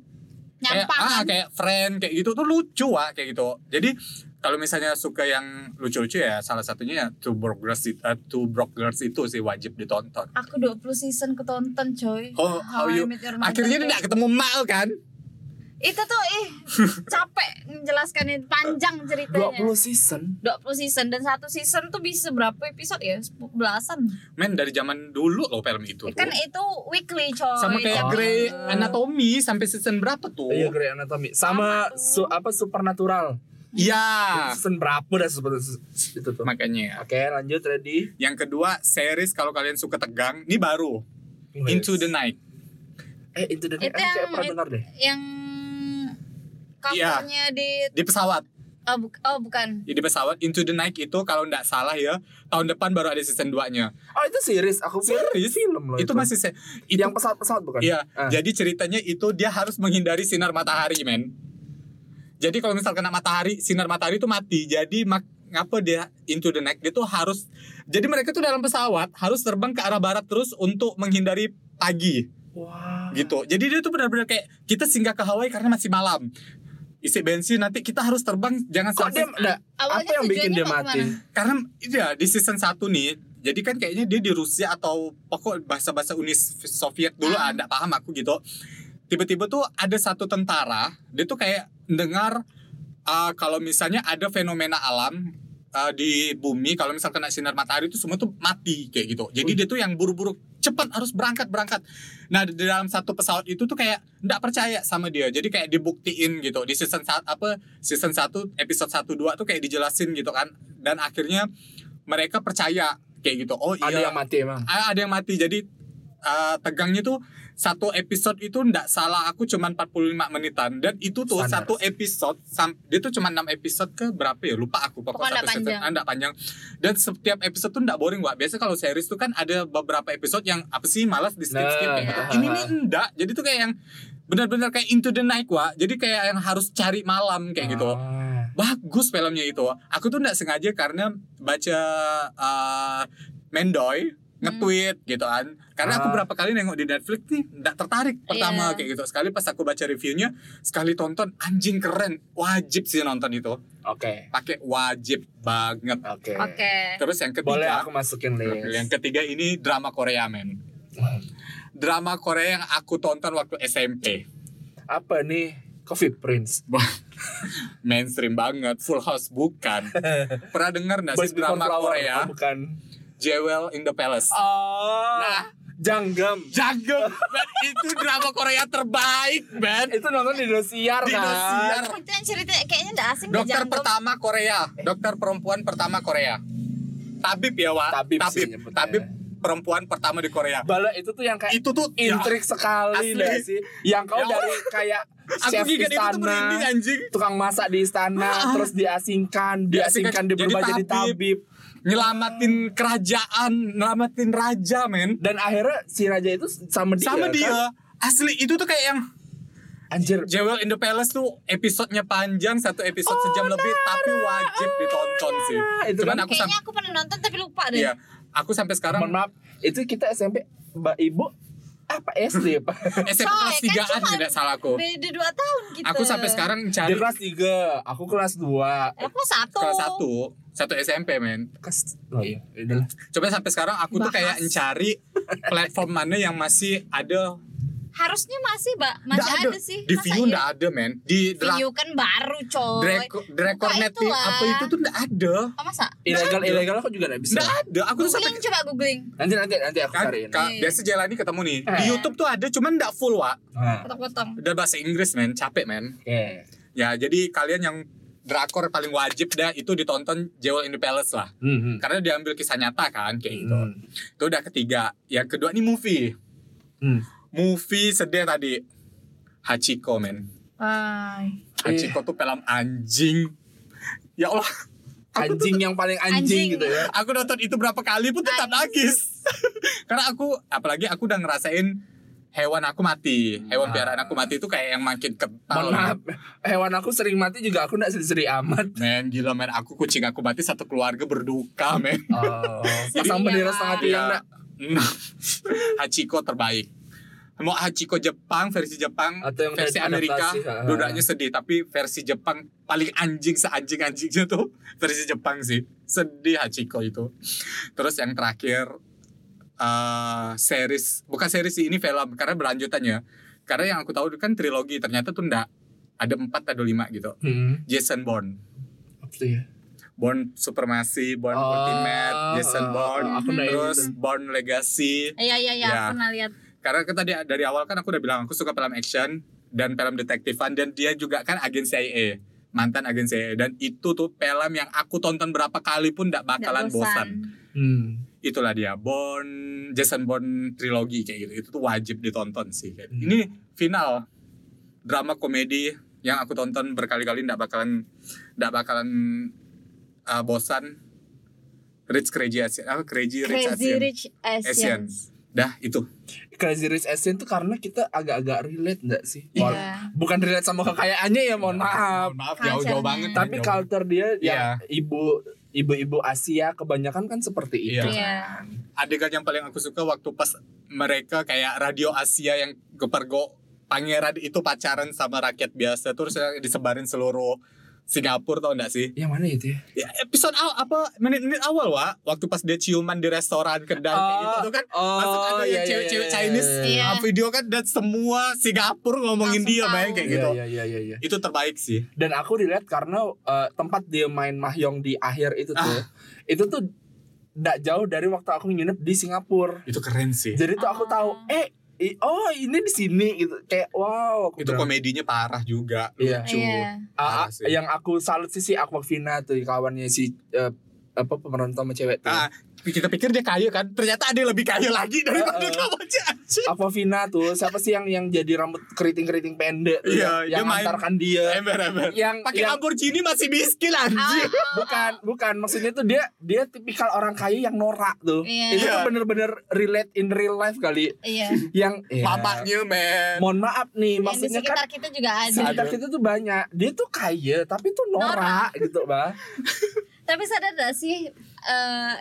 [SPEAKER 3] kayak
[SPEAKER 1] Nyampang
[SPEAKER 3] ah
[SPEAKER 1] kan?
[SPEAKER 3] kayak friend kayak gitu tuh lucu wah kayak gitu. Jadi kalau misalnya suka yang lucu-lucu ya salah satunya ya Two Broke Girls, it- eh, Two Broke Girls itu sih wajib ditonton.
[SPEAKER 1] Aku 20 season ketonton coy.
[SPEAKER 3] Oh,
[SPEAKER 1] How,
[SPEAKER 3] how you- Akhirnya gak ketemu Mal kan?
[SPEAKER 1] Itu tuh ih (laughs) capek menjelaskannya panjang ceritanya.
[SPEAKER 2] 20 season.
[SPEAKER 1] 20 season dan satu season tuh bisa berapa episode ya? Belasan.
[SPEAKER 3] Men dari zaman dulu loh film itu tuh.
[SPEAKER 1] Kan itu weekly coy.
[SPEAKER 3] Sama kayak
[SPEAKER 2] Oh.
[SPEAKER 3] Grey Anatomy sampai season berapa tuh?
[SPEAKER 2] Iya, Grey Anatomy. Sama su, apa supernatural.
[SPEAKER 3] Iya.
[SPEAKER 2] Season berapa dah super itu tuh.
[SPEAKER 3] Makanya.
[SPEAKER 2] Oke, lanjut ready.
[SPEAKER 3] Yang kedua, series kalau kalian suka tegang, ini baru. Into the Night.
[SPEAKER 2] Eh, Into the Night.
[SPEAKER 1] Itu
[SPEAKER 2] kayak
[SPEAKER 1] yang-
[SPEAKER 2] pernah dengar deh.
[SPEAKER 1] yang covernya di
[SPEAKER 3] Di pesawat.
[SPEAKER 1] oh, buk- oh bukan.
[SPEAKER 3] Di pesawat Into the Night itu kalau nggak salah ya, tahun depan baru ada season 2-nya.
[SPEAKER 2] Oh, itu series. Aku
[SPEAKER 3] Series?
[SPEAKER 2] film loh.
[SPEAKER 3] Itu masih se- itu
[SPEAKER 2] yang pesawat-pesawat bukan?
[SPEAKER 3] Iya,
[SPEAKER 2] Ah.
[SPEAKER 3] jadi ceritanya itu dia harus menghindari sinar matahari, men. Jadi kalau misal kena matahari, sinar matahari itu mati. Jadi mak ngapa dia into the night dia tuh harus jadi mereka tuh dalam pesawat harus terbang ke arah barat terus untuk menghindari pagi
[SPEAKER 2] Wah.
[SPEAKER 3] gitu. Jadi dia tuh benar-benar kayak kita singgah ke Hawaii karena masih malam. Isi bensin nanti kita harus terbang jangan
[SPEAKER 2] Kok
[SPEAKER 3] sampai
[SPEAKER 2] dia
[SPEAKER 1] Awalnya
[SPEAKER 2] apa yang bikin dia mati?
[SPEAKER 1] ke mana?
[SPEAKER 3] karena iya di season 1 nih jadi kan kayaknya dia di Rusia atau pokok bahasa-bahasa Uni Soviet dulu
[SPEAKER 1] Ah.
[SPEAKER 3] ah. nggak paham aku gitu tiba-tiba tuh ada satu tentara dia tuh kayak dengar uh, kalau misalnya ada fenomena alam uh, di bumi kalau misal kena sinar matahari itu semua tuh mati kayak gitu. Jadi dia tuh yang buru-buru cepat harus berangkat berangkat. Nah di dalam satu pesawat itu tuh kayak nggak percaya sama dia. Jadi kayak dibuktiin gitu. Di season saat apa season 1 episode 1 2 tuh kayak dijelasin gitu kan. Dan akhirnya mereka percaya kayak gitu. Oh
[SPEAKER 2] Ada
[SPEAKER 3] iya.
[SPEAKER 2] yang mati emang.
[SPEAKER 3] Ada yang mati. Jadi uh, tegangnya tuh satu episode itu ndak salah aku cuman 45 menitan dan itu tuh
[SPEAKER 2] Standar.
[SPEAKER 3] satu episode sam dia tuh cuma 6 episode ke berapa ya lupa aku
[SPEAKER 1] Pokoknya
[SPEAKER 3] pokoknya
[SPEAKER 1] ndak
[SPEAKER 3] satu season
[SPEAKER 1] panjang.
[SPEAKER 3] ah, ndak panjang dan setiap episode tuh ndak boring Wak biasa kalau series tuh kan ada beberapa episode yang apa sih malas di skip skip
[SPEAKER 2] Nah,
[SPEAKER 3] gitu
[SPEAKER 1] ah,
[SPEAKER 3] ini
[SPEAKER 2] ah.
[SPEAKER 3] nih enggak jadi tuh kayak yang benar-benar kayak into the night Wak jadi kayak yang harus cari malam kayak gitu
[SPEAKER 2] Ah.
[SPEAKER 3] bagus filmnya itu. Aku tuh nggak sengaja karena baca uh, Mendoy nge-tweet gitu kan. Karena aku
[SPEAKER 2] Ah.
[SPEAKER 3] berapa kali nengok di Netflix nih nggak tertarik pertama
[SPEAKER 1] Iya.
[SPEAKER 3] kayak gitu. Sekali pas aku baca reviewnya, sekali tonton anjing keren, wajib sih nonton itu.
[SPEAKER 2] Oke.
[SPEAKER 3] Pakai wajib banget.
[SPEAKER 2] Oke.
[SPEAKER 1] Oke.
[SPEAKER 3] Terus yang
[SPEAKER 2] Boleh
[SPEAKER 3] ketiga,
[SPEAKER 2] aku masukin list.
[SPEAKER 3] yang ketiga ini drama Korea men. Drama Korea yang aku tonton waktu SMP.
[SPEAKER 2] Apa nih? Coffee Prince. (laughs)
[SPEAKER 3] Mainstream banget, Full House bukan. (laughs) Pernah dengar nggak sih drama. Korea?
[SPEAKER 2] Oh, bukan.
[SPEAKER 3] Jewel in the Palace.
[SPEAKER 2] Oh.
[SPEAKER 3] Nah.
[SPEAKER 2] Janggam.
[SPEAKER 3] Jago, man, itu drama Korea terbaik, man.
[SPEAKER 2] Itu nonton di Indosiar
[SPEAKER 3] Di
[SPEAKER 2] kan?
[SPEAKER 3] Indosiar.
[SPEAKER 1] Itu yang cerita kayaknya udah asing
[SPEAKER 3] Dokter pertama Korea, dokter perempuan pertama Korea. Tabib ya, Wak.
[SPEAKER 2] Tabib sih
[SPEAKER 3] Tabib,
[SPEAKER 2] nyebutnya.
[SPEAKER 3] Tabib perempuan pertama di Korea.
[SPEAKER 2] Bala itu tuh yang kayak
[SPEAKER 3] Itu tuh ya,
[SPEAKER 2] intrik sekali
[SPEAKER 3] Asli.
[SPEAKER 2] gak sih? Yang kau
[SPEAKER 3] Ya
[SPEAKER 2] dari kayak
[SPEAKER 3] aku
[SPEAKER 2] chef
[SPEAKER 3] itu merinding
[SPEAKER 2] istana,
[SPEAKER 3] anjing.
[SPEAKER 2] tukang masak di istana, terus diasingkan, diasingkan,
[SPEAKER 3] Diasingkan
[SPEAKER 2] dia berubah
[SPEAKER 3] jadi
[SPEAKER 2] jadi
[SPEAKER 3] tabib. Nyelamatin kerajaan, nyelamatin raja, men.
[SPEAKER 2] Dan akhirnya si raja itu sama dia.
[SPEAKER 3] Sama
[SPEAKER 2] kan?
[SPEAKER 3] dia. Asli itu tuh kayak yang
[SPEAKER 2] Anjir,
[SPEAKER 3] Jewel in the Palace tuh episodenya panjang satu episode sejam lebih tapi wajib ditonton sih.
[SPEAKER 2] itu
[SPEAKER 3] Cuman
[SPEAKER 2] kan
[SPEAKER 3] aku
[SPEAKER 1] Kayaknya aku pernah nonton tapi lupa deh.
[SPEAKER 3] iya, aku sampai sekarang
[SPEAKER 2] mohon maaf, itu kita SMP Mbak Ibu apa SD Pak?
[SPEAKER 3] SMP kelas
[SPEAKER 1] Coy, kan
[SPEAKER 3] tidak salah aku.
[SPEAKER 1] Beda 2 tahun kita.
[SPEAKER 3] Aku sampai sekarang cari
[SPEAKER 2] Dia kelas 3, aku kelas 2.
[SPEAKER 1] Eh, Aku satu.
[SPEAKER 3] kelas satu satu SMP men.
[SPEAKER 2] Kelas Oh iya, udahlah.
[SPEAKER 3] Coba sampai sekarang aku tuh kayak mencari platform mana yang masih ada.
[SPEAKER 1] Harusnya masih, Mbak. Masih
[SPEAKER 3] Nggak
[SPEAKER 1] ada. sih.
[SPEAKER 3] Di
[SPEAKER 1] Masa
[SPEAKER 3] view
[SPEAKER 1] iya?
[SPEAKER 3] nggak ada men. Di
[SPEAKER 1] View kan baru, coy. Itu lah.
[SPEAKER 3] apa itu tuh nggak ada.
[SPEAKER 1] Oh, masa?
[SPEAKER 2] Ilegal ilegal aku juga gak bisa.
[SPEAKER 3] Nggak ada. Aku tuh sampai
[SPEAKER 1] Googling coba googling.
[SPEAKER 2] Nanti nanti nanti aku
[SPEAKER 3] kan,
[SPEAKER 2] cariin.
[SPEAKER 3] ka-
[SPEAKER 1] Iya.
[SPEAKER 3] biasa jalan ini ketemu nih. Di
[SPEAKER 2] Eh.
[SPEAKER 3] YouTube tuh ada cuman nggak full, Wak.
[SPEAKER 2] Nah,
[SPEAKER 1] Potong-potong.
[SPEAKER 3] Udah bahasa Inggris men, capek men.
[SPEAKER 2] Oke.
[SPEAKER 3] Ya jadi kalian yang drakor paling wajib dah itu ditonton Jewel in the Palace lah.
[SPEAKER 2] Hmm, hmm.
[SPEAKER 3] Karena diambil kisah nyata kan kayak gitu.
[SPEAKER 2] Hmm.
[SPEAKER 3] Itu udah ketiga. Yang kedua nih movie.
[SPEAKER 2] Hmm.
[SPEAKER 3] Movie sedih tadi. Hachiko men.
[SPEAKER 1] Ay.
[SPEAKER 3] Hachiko tuh film anjing. Ya Allah,
[SPEAKER 2] Anjing yang paling anjing,
[SPEAKER 1] Anjing.
[SPEAKER 2] gitu ya.
[SPEAKER 3] aku nonton itu berapa kali pun tetap nangis. (laughs) Karena aku apalagi aku udah ngerasain hewan aku mati. Hewan
[SPEAKER 2] Ah.
[SPEAKER 3] piaraan aku mati itu kayak yang makin kental.
[SPEAKER 2] Mohon maaf, hewan aku sering mati juga aku gak seri-seri amat.
[SPEAKER 3] Men, gila men, aku kucing aku mati satu keluarga berduka men.
[SPEAKER 2] Oh, (laughs) pasang
[SPEAKER 1] ya,
[SPEAKER 2] bendera setengah tiang
[SPEAKER 3] Iya.
[SPEAKER 2] nak. (laughs)
[SPEAKER 3] Hachiko terbaik. Mau Hachiko Jepang versi Jepang
[SPEAKER 2] Atau yang
[SPEAKER 3] versi Amerika
[SPEAKER 2] adaptasi,
[SPEAKER 3] dudanya sedih tapi versi Jepang paling anjing seanjing anjingnya tuh versi Jepang sih sedih Hachiko itu. Terus yang terakhir eh series bukan series sih ini film karena berlanjutannya karena yang aku tahu kan trilogi ternyata tuh enggak ada empat atau lima gitu.
[SPEAKER 2] Hmm.
[SPEAKER 3] Jason Bourne,
[SPEAKER 2] Apa ya?
[SPEAKER 3] Bourne Supremacy, Bourne
[SPEAKER 2] Oh,
[SPEAKER 3] Ultimate, Jason Bourne,
[SPEAKER 2] aku nggak
[SPEAKER 3] terus
[SPEAKER 2] itu.
[SPEAKER 3] Bourne Legacy.
[SPEAKER 1] Iya, iya, iya.
[SPEAKER 3] Ya.
[SPEAKER 1] Aku pernah lihat.
[SPEAKER 3] Karena kan tadi dari awal kan aku udah bilang aku suka film action dan film detektifan dan dia juga kan agen CIA, mantan agen CIA dan itu tuh film yang aku tonton berapa kali pun
[SPEAKER 1] Nggak
[SPEAKER 3] bakalan bosan.
[SPEAKER 2] Hmm.
[SPEAKER 3] Itulah dia Bourne Jason Bourne trilogi kayak gitu. Itu tuh wajib ditonton sih.
[SPEAKER 2] Hmm.
[SPEAKER 3] Ini final drama komedi yang aku tonton berkali-kali tidak bakalan tidak bakalan uh, bosan. Rich Crazy Asian, apa Crazy Rich
[SPEAKER 1] Crazy
[SPEAKER 3] Asian.
[SPEAKER 1] Rich
[SPEAKER 3] Asian.
[SPEAKER 1] Asians.
[SPEAKER 3] Dah itu.
[SPEAKER 2] Crazy Rich Asian tuh karena kita agak-agak relate gak sih?
[SPEAKER 1] Iya.
[SPEAKER 2] Wal- Bukan relate sama kekayaannya ya, mohon maaf.
[SPEAKER 3] Mohon maaf
[SPEAKER 1] Culture-nya.
[SPEAKER 3] jauh-jauh banget.
[SPEAKER 2] Tapi
[SPEAKER 3] jauh.
[SPEAKER 2] culture dia
[SPEAKER 3] Iya.
[SPEAKER 2] yang ibu ibu-ibu Asia kebanyakan kan seperti itu.
[SPEAKER 3] Iya.
[SPEAKER 1] Iya.
[SPEAKER 3] adegan yang paling aku suka waktu pas mereka kayak radio Asia yang kepergok pangeran itu pacaran sama rakyat biasa terus disebarin seluruh Singapura tau gak sih?
[SPEAKER 2] Yang mana itu ya?
[SPEAKER 3] Ya, episode awal apa menit-menit awal wa waktu pas dia ciuman di restoran kedai kayak gitu tuh kan
[SPEAKER 2] oh,
[SPEAKER 3] langsung ada
[SPEAKER 2] iya,
[SPEAKER 3] yang
[SPEAKER 2] iya,
[SPEAKER 3] cewek-cewek
[SPEAKER 2] iya,
[SPEAKER 3] Chinese
[SPEAKER 1] Iya.
[SPEAKER 3] uh, video kan dan semua Singapura ngomongin
[SPEAKER 1] Langsung
[SPEAKER 3] dia
[SPEAKER 1] tahu.
[SPEAKER 3] main kayak
[SPEAKER 2] Iya,
[SPEAKER 3] gitu.
[SPEAKER 2] iya, iya, iya, iya.
[SPEAKER 3] Itu terbaik sih.
[SPEAKER 2] Dan aku dilihat karena eh, tempat dia main mahjong di akhir itu tuh,
[SPEAKER 3] Ah.
[SPEAKER 2] itu tuh tidak jauh dari waktu aku nginep di Singapura.
[SPEAKER 3] Itu keren sih.
[SPEAKER 2] Jadi tuh aku
[SPEAKER 1] Oh.
[SPEAKER 2] tahu, eh, i- oh ini di sini gitu. Kayak wow. Aku
[SPEAKER 3] Itu
[SPEAKER 2] bilang,
[SPEAKER 3] komedinya parah juga,
[SPEAKER 2] Iya.
[SPEAKER 3] lucu.
[SPEAKER 1] Iya.
[SPEAKER 2] Ah, ah,
[SPEAKER 3] Parah sih.
[SPEAKER 2] yang aku salut sih si Aquafina tuh kawannya si eh, apa pemeran utama cewek tuh.
[SPEAKER 3] Ah, kita pikir dia kaya kan, ternyata ada yang lebih kaya lagi daripada
[SPEAKER 2] Heeh.
[SPEAKER 3] kamu aja.
[SPEAKER 2] Aquafina tuh siapa sih yang yang jadi rambut keriting-keriting pendek tuh
[SPEAKER 3] Iya,
[SPEAKER 2] yang, yang
[SPEAKER 3] dia main-
[SPEAKER 2] antarkan dia
[SPEAKER 3] Ember ember.
[SPEAKER 2] yang
[SPEAKER 3] Pakai
[SPEAKER 2] yang
[SPEAKER 3] Lamborghini masih miskin
[SPEAKER 1] Ah,
[SPEAKER 3] anjir.
[SPEAKER 2] bukan bukan maksudnya tuh dia dia tipikal orang kaya yang norak tuh
[SPEAKER 1] Iya.
[SPEAKER 2] itu tuh
[SPEAKER 3] Iya.
[SPEAKER 2] bener-bener relate in real life kali
[SPEAKER 1] Iya.
[SPEAKER 2] yang ya,
[SPEAKER 3] Bapaknya men.
[SPEAKER 2] mohon maaf nih
[SPEAKER 1] Yang di
[SPEAKER 2] maksudnya kan
[SPEAKER 1] sekitar kita juga ada.
[SPEAKER 2] sekitar kita tuh banyak dia tuh kaya tapi tuh norak gitu bah (laughs)
[SPEAKER 1] Tapi sadar gak sih eh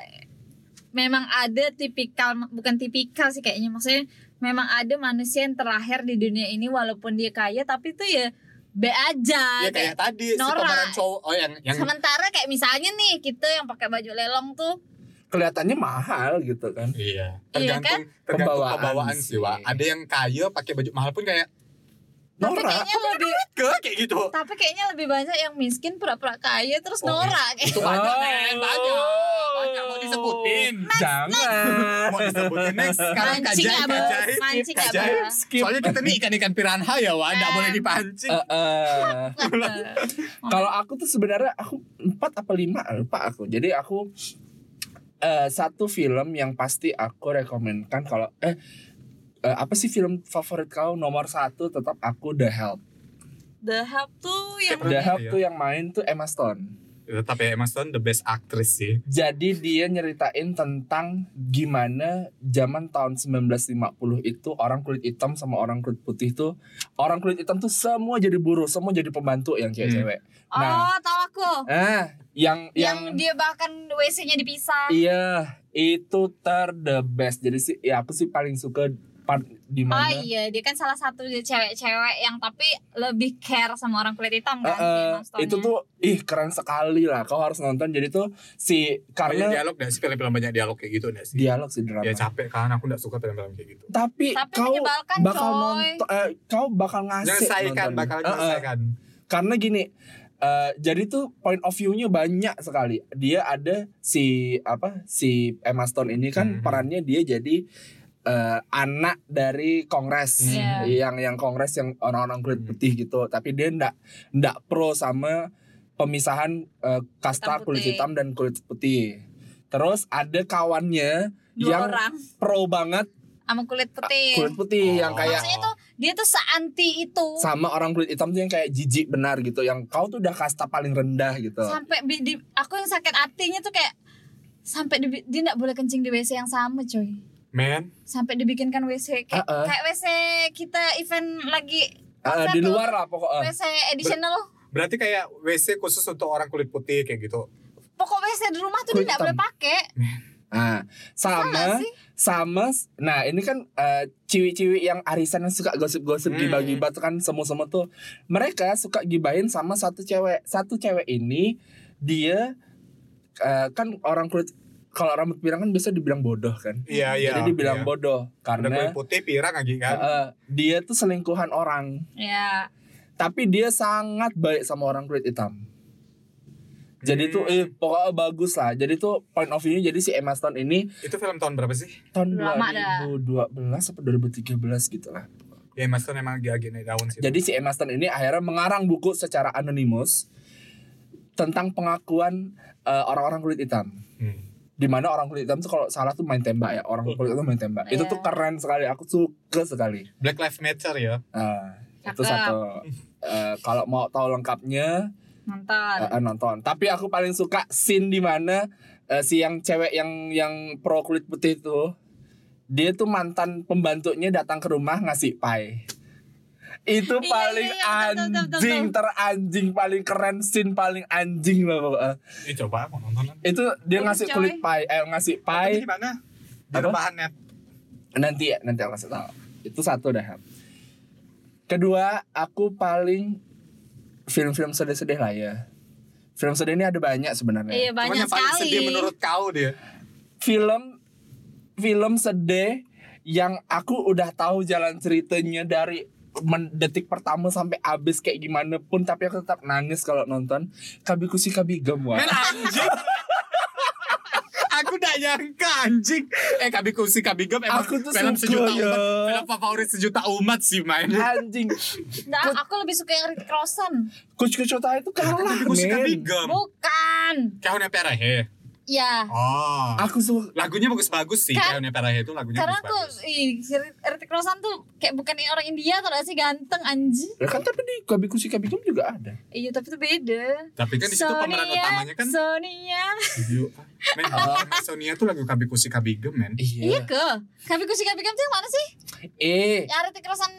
[SPEAKER 1] memang ada tipikal bukan tipikal sih kayaknya maksudnya memang ada manusia yang terlahir di dunia ini walaupun dia kaya tapi tuh ya be aja
[SPEAKER 3] Ya kayak tadi si
[SPEAKER 1] norak.
[SPEAKER 3] pemeran cowok oh yang yang
[SPEAKER 1] sementara kayak misalnya nih kita yang pakai baju lelong tuh
[SPEAKER 2] kelihatannya mahal gitu kan
[SPEAKER 3] Iya,
[SPEAKER 1] Iya
[SPEAKER 3] tergantung tergantung
[SPEAKER 2] Pembawaan
[SPEAKER 3] pembawaan sih,
[SPEAKER 2] sih.
[SPEAKER 3] Wak. Ada yang kaya pakai baju mahal pun kayak
[SPEAKER 1] tapi
[SPEAKER 2] norak
[SPEAKER 1] kayaknya lebih
[SPEAKER 3] ke kayak gitu.
[SPEAKER 1] tapi kayaknya lebih banyak yang miskin pura-pura kaya terus
[SPEAKER 3] Oh,
[SPEAKER 1] norak
[SPEAKER 3] Itu banyak,
[SPEAKER 2] Oh.
[SPEAKER 3] men, banyak. Banyak mau disebutin.
[SPEAKER 2] jangan
[SPEAKER 3] Mau disebutin next sekarang
[SPEAKER 1] mancing
[SPEAKER 3] kajai,
[SPEAKER 1] ya bos
[SPEAKER 3] kajai.
[SPEAKER 1] mancing ya
[SPEAKER 3] Kajai.
[SPEAKER 2] skip
[SPEAKER 3] Soalnya kita nih ikan-ikan piranha ya, Wak. Nggak boleh dipancing.
[SPEAKER 2] Eh, eh. kalau aku tuh sebenarnya aku empat apa lima lupa aku jadi aku eh, satu film yang pasti aku rekomenkan kalau eh eh, apa sih film favorit kau nomor satu tetap aku The Help.
[SPEAKER 1] The Help tuh yang
[SPEAKER 2] The Help
[SPEAKER 3] ya?
[SPEAKER 2] tuh yang main tuh Emma Stone.
[SPEAKER 3] Tetap ya Emma Stone the best actress sih.
[SPEAKER 2] Jadi dia nyeritain tentang gimana zaman tahun 1950 itu orang kulit hitam sama orang kulit putih tuh orang kulit hitam tuh semua jadi buruh, semua jadi pembantu yang cewek-cewek.
[SPEAKER 1] Oh,
[SPEAKER 2] Nah.
[SPEAKER 1] tahu aku.
[SPEAKER 2] Ah, yang
[SPEAKER 1] Yang,
[SPEAKER 2] yang,
[SPEAKER 1] dia bahkan WC-nya dipisah.
[SPEAKER 2] iya itu ter the best. Jadi sih ya aku sih paling suka part di
[SPEAKER 1] Oh
[SPEAKER 2] mana
[SPEAKER 1] iya, dia kan salah satu cewek-cewek yang tapi lebih care sama orang kulit hitam kan. Stone-nya.
[SPEAKER 2] itu tuh ih keren sekali lah kau harus nonton jadi tuh si
[SPEAKER 3] Banyak
[SPEAKER 2] karena
[SPEAKER 3] dialog gak sih film-film banyak dialog kayak gitu sih?
[SPEAKER 2] dialog sih drama
[SPEAKER 3] Ya capek kan aku gak suka film-film kayak gitu.
[SPEAKER 2] tapi,
[SPEAKER 1] Tapi
[SPEAKER 2] kau bakal
[SPEAKER 1] coy.
[SPEAKER 2] nonton eh, kau bakal ngasih
[SPEAKER 3] Nyelesaikan,
[SPEAKER 2] nontonnya.
[SPEAKER 3] bakal
[SPEAKER 2] Eh, eh.
[SPEAKER 3] nyelesaikan.
[SPEAKER 2] karena gini eh, jadi tuh point of view-nya banyak sekali dia ada si apa si Emma Stone ini kan
[SPEAKER 3] Mhm.
[SPEAKER 2] perannya dia jadi eh, anak dari kongres
[SPEAKER 1] Iya.
[SPEAKER 2] yang yang kongres yang orang-orang kulit
[SPEAKER 3] Mhm.
[SPEAKER 2] putih gitu tapi dia ndak ndak pro sama pemisahan eh, kasta
[SPEAKER 1] Hitam
[SPEAKER 2] kulit hitam dan kulit putih terus ada kawannya
[SPEAKER 1] Dua
[SPEAKER 2] yang
[SPEAKER 1] orang
[SPEAKER 2] pro banget
[SPEAKER 1] sama kulit putih.
[SPEAKER 2] kulit putih yang
[SPEAKER 3] Oh.
[SPEAKER 2] kayak
[SPEAKER 1] Maksudnya tuh dia tuh seanti itu.
[SPEAKER 2] sama orang kulit hitam tuh yang kayak jijik benar gitu yang kau tuh udah kasta paling rendah gitu
[SPEAKER 1] sampai di, aku yang sakit hatinya tuh kayak sampai di, dia nggak boleh kencing di WC yang sama coy
[SPEAKER 3] Men,
[SPEAKER 1] sampai dibikinkan WC kayak,
[SPEAKER 2] Uh-uh.
[SPEAKER 1] kayak WC kita event lagi konser
[SPEAKER 2] di luar lah pokoknya.
[SPEAKER 1] WC additional
[SPEAKER 3] berarti kayak WC khusus untuk orang kulit putih kayak gitu.
[SPEAKER 1] pokok WC di rumah tuh
[SPEAKER 2] hitam.
[SPEAKER 1] boleh pakai.
[SPEAKER 2] Nah sama
[SPEAKER 1] sih?
[SPEAKER 2] sama nah ini kan eh, ciwi-ciwi yang arisan yang suka gosip-gosip
[SPEAKER 3] Hmm.
[SPEAKER 2] gibah-gibah tuh kan semua-semua tuh mereka suka gibahin sama satu cewek. Satu cewek ini dia eh, kan orang kulit kalau rambut pirang kan biasa dibilang bodoh kan
[SPEAKER 3] Iya, iya.
[SPEAKER 2] jadi dibilang
[SPEAKER 3] iya.
[SPEAKER 2] bodoh
[SPEAKER 3] Udah
[SPEAKER 2] karena
[SPEAKER 3] kulit putih pirang lagi kan.
[SPEAKER 2] eh, dia tuh selingkuhan orang
[SPEAKER 1] ya
[SPEAKER 2] tapi dia sangat baik sama orang kulit hitam jadi
[SPEAKER 3] Hmm.
[SPEAKER 2] tuh eh pokoknya bagus lah jadi tuh point of view-nya jadi si Emma Stone ini
[SPEAKER 3] Itu film tahun berapa sih?
[SPEAKER 2] tahun
[SPEAKER 1] Lama dah.
[SPEAKER 2] 2012 atau 2013 gitu lah
[SPEAKER 3] Ya Emma Stone emang lagi naik daun sih.
[SPEAKER 2] jadi si Emma Stone ini akhirnya mengarang buku secara anonimus tentang pengakuan eh, orang-orang kulit hitam
[SPEAKER 3] Hmm.
[SPEAKER 2] Di mana orang kulit hitam tuh kalau salah tuh main tembak ya orang kulit hitam main tembak itu
[SPEAKER 1] Iya.
[SPEAKER 2] tuh keren sekali aku suka sekali
[SPEAKER 3] Black Lives Matter ya.
[SPEAKER 2] Ah, itu satu Eh, kalau mau tahu lengkapnya
[SPEAKER 1] nonton
[SPEAKER 2] eh, eh, nonton. Tapi aku paling suka scene di mana eh, si yang cewek yang yang pro kulit putih itu dia tuh mantan pembantunya datang ke rumah ngasih pie. Itu
[SPEAKER 1] Iya,
[SPEAKER 2] paling
[SPEAKER 1] iya, iya, betul, betul, betul,
[SPEAKER 2] anjing teranjing paling keren scene paling anjing lah pokoknya.
[SPEAKER 3] Ini coba aku nonton. kan.
[SPEAKER 2] Itu dia ngasih kulit pie, eh ngasih pie
[SPEAKER 3] di mana? Di net.
[SPEAKER 2] nanti ya nanti aku kasih tahu. Itu satu dah. Kedua, aku paling film-film sedih-sedih lah ya. Film sedih ini ada banyak sebenarnya.
[SPEAKER 1] iya
[SPEAKER 3] Cuman
[SPEAKER 1] banyak
[SPEAKER 3] yang paling
[SPEAKER 1] sekali
[SPEAKER 3] sedih menurut kau dia.
[SPEAKER 2] film film sedih yang aku udah tahu jalan ceritanya dari men- detik pertama sampai habis kayak gimana pun tapi aku tetap nangis kalau nonton Kabikushi Kabigam wah.
[SPEAKER 3] Men anjing. Aku gak nyangka anjing. Eh Kabikushi Kabigam emang
[SPEAKER 2] Aku tuh
[SPEAKER 3] film sejuta
[SPEAKER 2] ya.
[SPEAKER 3] umat. Film favorit sejuta umat sih main.
[SPEAKER 2] Anjing.
[SPEAKER 1] nah, aku lebih suka yang Rick Rosson
[SPEAKER 2] Coach Kocota itu kalah
[SPEAKER 3] Kabikushi
[SPEAKER 2] men.
[SPEAKER 3] Kabigam.
[SPEAKER 1] bukan
[SPEAKER 3] Kau Perahe.
[SPEAKER 1] Ya
[SPEAKER 3] Oh.
[SPEAKER 2] Aku suka
[SPEAKER 3] Lagunya bagus-bagus sih.
[SPEAKER 1] Kan-
[SPEAKER 3] Kau Perahe itu lagunya
[SPEAKER 1] karena aku
[SPEAKER 3] bagus-bagus.
[SPEAKER 1] ih, si Rick Rosson tuh kayak bukan orang India atau sih ganteng anjing
[SPEAKER 2] ya kan tapi di Kabikushi Kabigam juga ada.
[SPEAKER 1] iya tapi itu beda
[SPEAKER 3] Tapi kan di situ pemeran utamanya kan
[SPEAKER 1] Sonia
[SPEAKER 3] Video. (laughs) Men, (laughs) Sonia tuh lagu Kabikushi Kabigam men.
[SPEAKER 1] iya
[SPEAKER 2] Iya.
[SPEAKER 1] ke Kabikushi Kabigam tuh yang mana sih
[SPEAKER 2] Eh,
[SPEAKER 1] yang Rick Rosson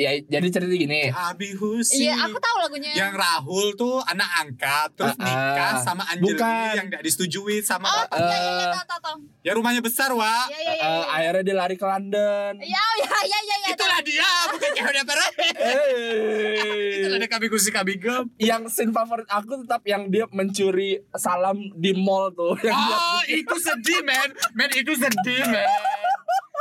[SPEAKER 2] ya jadi cerita gini.
[SPEAKER 3] Kabihushi.
[SPEAKER 1] iya aku tahu lagunya
[SPEAKER 3] Yang Rahul tuh anak angkat terus
[SPEAKER 2] ah.
[SPEAKER 3] nikah sama Anjeli
[SPEAKER 2] Bukan.
[SPEAKER 3] yang gak disetujui sama
[SPEAKER 1] oh
[SPEAKER 3] bapak.
[SPEAKER 1] iya iya iya tahu tahu tahu
[SPEAKER 3] Ya rumahnya besar, Wak.
[SPEAKER 1] iya iya iya
[SPEAKER 2] Eh, akhirnya dia lari ke London.
[SPEAKER 1] iya iya iya iya iya
[SPEAKER 3] Itulah dia, bukan Perahe.
[SPEAKER 2] Eh.
[SPEAKER 3] Itulah ada Kabikushi Kabigam.
[SPEAKER 2] yang scene favorit aku tetap yang dia mencuri salam di mall tuh (laughs) yang dia
[SPEAKER 3] Oh, itu sedih, men. Men, itu sedih, men.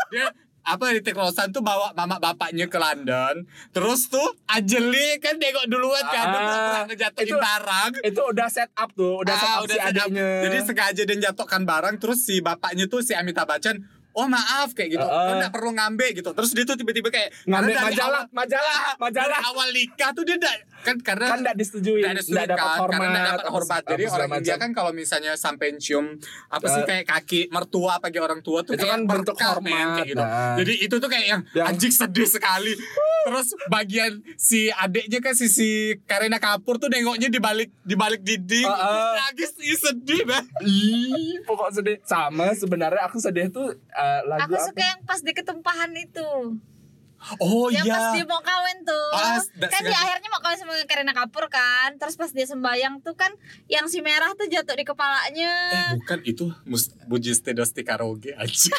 [SPEAKER 3] Dia apa di Teklosan tuh bawa mama bapaknya ke London terus tuh Anjeli kan nengok duluan kan
[SPEAKER 2] Ah,
[SPEAKER 3] pura-pura ngejatuhin
[SPEAKER 2] itu-
[SPEAKER 3] barang
[SPEAKER 2] itu udah set up tuh udah set
[SPEAKER 3] Ah,
[SPEAKER 2] up
[SPEAKER 3] udah
[SPEAKER 2] si
[SPEAKER 3] set up.
[SPEAKER 2] adiknya
[SPEAKER 3] Jadi sengaja dia jatuhkan barang terus si bapaknya tuh si Amitabh Bachchan Oh maaf kayak gitu,
[SPEAKER 2] ah.
[SPEAKER 3] nggak perlu ngambil gitu. Terus dia tuh tiba-tiba kayak
[SPEAKER 2] ngambil majalah
[SPEAKER 3] awal-
[SPEAKER 2] majalah (laughs)
[SPEAKER 3] Ah,
[SPEAKER 2] majalah
[SPEAKER 3] dari awal nikah tuh dia kan karena
[SPEAKER 2] kan nggak disetujui
[SPEAKER 3] ada
[SPEAKER 2] nggak dapat
[SPEAKER 3] kan,
[SPEAKER 2] hormat
[SPEAKER 3] karena nggak dapat
[SPEAKER 2] apa-
[SPEAKER 3] hormat. Jadi
[SPEAKER 2] apa
[SPEAKER 3] orang India kan kalau misalnya sampai cium apa sih
[SPEAKER 2] Eh,
[SPEAKER 3] kayak kaki mertua bagi orang tua tuh
[SPEAKER 2] itu
[SPEAKER 3] kayak
[SPEAKER 2] kan bentuk
[SPEAKER 3] berkah, men,
[SPEAKER 2] hormat
[SPEAKER 3] kayak gitu.
[SPEAKER 2] nah.
[SPEAKER 3] Jadi itu tuh kayak yang,
[SPEAKER 2] Yang-
[SPEAKER 3] anjing sedih sekali. Terus bagian si adiknya kan si si Karina Kapur tuh nengoknya di balik di balik dinding.
[SPEAKER 2] Ah.
[SPEAKER 3] Nangis ih, sedih banget.
[SPEAKER 2] Ih, pokok sedih sama sebenarnya aku sedih tuh eh, lagu
[SPEAKER 1] Aku
[SPEAKER 2] apa?
[SPEAKER 1] suka yang pas di ketumpahan itu.
[SPEAKER 3] Oh
[SPEAKER 1] yang pas
[SPEAKER 3] iya.
[SPEAKER 1] dia mau kawin tuh.
[SPEAKER 3] Da-
[SPEAKER 1] kan di
[SPEAKER 3] sengaja.
[SPEAKER 1] akhirnya mau kawin sama Karina Kapur kan. Terus pas dia sembayang tuh kan yang si merah tuh jatuh di kepalanya.
[SPEAKER 3] Eh bukan itu mus Bujis Tedosti Karaoke aja.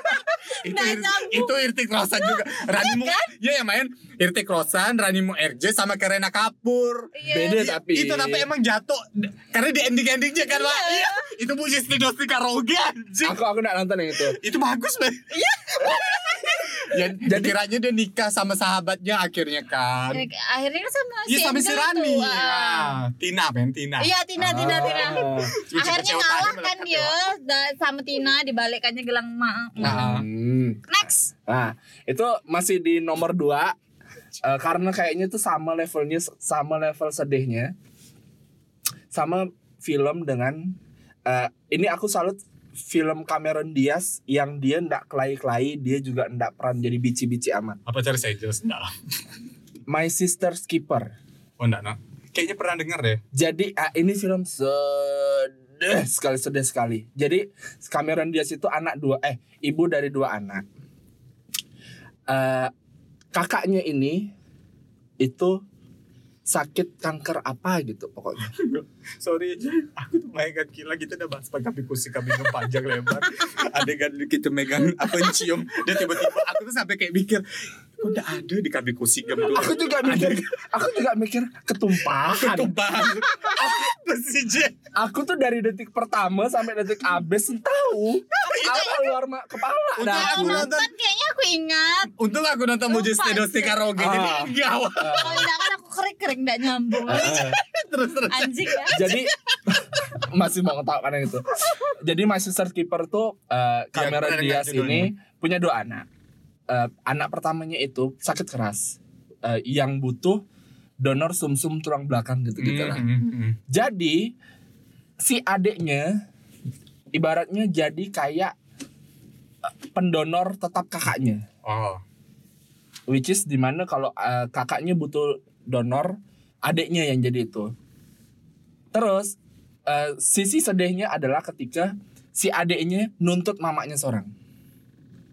[SPEAKER 3] (laughs) itu
[SPEAKER 1] Nggak
[SPEAKER 3] Ir- itu Irtik Rosan juga. (laughs) Rani Mu, ya yang main Irtik Rosan, Rani Mu RJ sama Karena Kapur.
[SPEAKER 1] Iya.
[SPEAKER 2] beda
[SPEAKER 3] I-
[SPEAKER 2] tapi
[SPEAKER 3] itu tapi emang jatuh karena di ending endingnya kan Pak. Iya. Itu Bujis Tedosti Karaoke anjing.
[SPEAKER 2] aku aku nggak nonton yang itu
[SPEAKER 3] Itu bagus banget. Iya. ya, jadi kiranya dia nikah sama sahabatnya akhirnya kan.
[SPEAKER 1] Akhirnya kan sama
[SPEAKER 3] Iya sama si Rani.
[SPEAKER 1] itu, ah.
[SPEAKER 3] Ah, Tina men Tina.
[SPEAKER 1] Iya Tina Tina
[SPEAKER 2] Ah.
[SPEAKER 1] Tina.
[SPEAKER 3] Lucu
[SPEAKER 1] Akhirnya ngalah kan dia sama Tina dibalikannya gelang maaf.
[SPEAKER 3] Nah.
[SPEAKER 1] Next.
[SPEAKER 2] Nah, itu masih di nomor 2 karena kayaknya tuh sama levelnya sama level sedihnya. Sama film dengan eh, ini aku salut film Cameron Diaz yang dia ndak kelai-kelai, dia juga ndak peran jadi bici-bici amat.
[SPEAKER 3] Apa cari saya jelas lah.
[SPEAKER 2] My Sister's Keeper.
[SPEAKER 3] Oh enggak, no. Kayaknya pernah dengar deh.
[SPEAKER 2] Jadi ah, ini film sedih sekali sedih sekali. Jadi Cameron Diaz itu anak dua eh ibu dari dua anak. Eh kakaknya ini itu sakit kanker apa gitu pokoknya.
[SPEAKER 3] Sorry, aku tuh bayangkan gila kita udah bahas pakai kami kusi kami panjang lebar. Adegan kita megang apa cium, dia tiba-tiba aku tuh sampai kayak mikir, udah ada di kami kusi gam tuh.
[SPEAKER 2] Aku juga mikir, aku juga mikir ketumpahan.
[SPEAKER 3] Ketumpahan. Apa sih, Je?
[SPEAKER 2] Aku tuh dari detik pertama sampai detik abis tahu apa keluar ma- kepala
[SPEAKER 3] aku
[SPEAKER 2] aku.
[SPEAKER 3] nonton.
[SPEAKER 1] Aku ingat.
[SPEAKER 3] Untung aku nonton Mujis
[SPEAKER 1] Lupa
[SPEAKER 3] Tedosti
[SPEAKER 1] sih.
[SPEAKER 3] Karaoke, jadi
[SPEAKER 2] Ah.
[SPEAKER 3] enggak. Wak.
[SPEAKER 1] Kalau enggak kan aku kering-kering enggak nyambung. (laughs)
[SPEAKER 3] Terus terus.
[SPEAKER 1] Anjing ya.
[SPEAKER 2] Jadi (laughs) masih mau ngetawa kan itu. Jadi My Sister Keeper tuh eh, Cameron
[SPEAKER 3] pernah dengar
[SPEAKER 2] Diaz
[SPEAKER 3] judulnya.
[SPEAKER 2] ini punya dua anak. Eh, anak pertamanya itu sakit keras eh, yang butuh donor sumsum tulang belakang gitu-gitu lah.
[SPEAKER 3] Hmm, hmm.
[SPEAKER 2] Jadi si adiknya ibaratnya jadi kayak pendonor tetap kakaknya.
[SPEAKER 3] Oh.
[SPEAKER 2] Which is di mana kalau eh, kakaknya butuh donor, adiknya yang jadi itu. Terus eh, sisi sedihnya adalah ketika si adiknya nuntut mamanya seorang.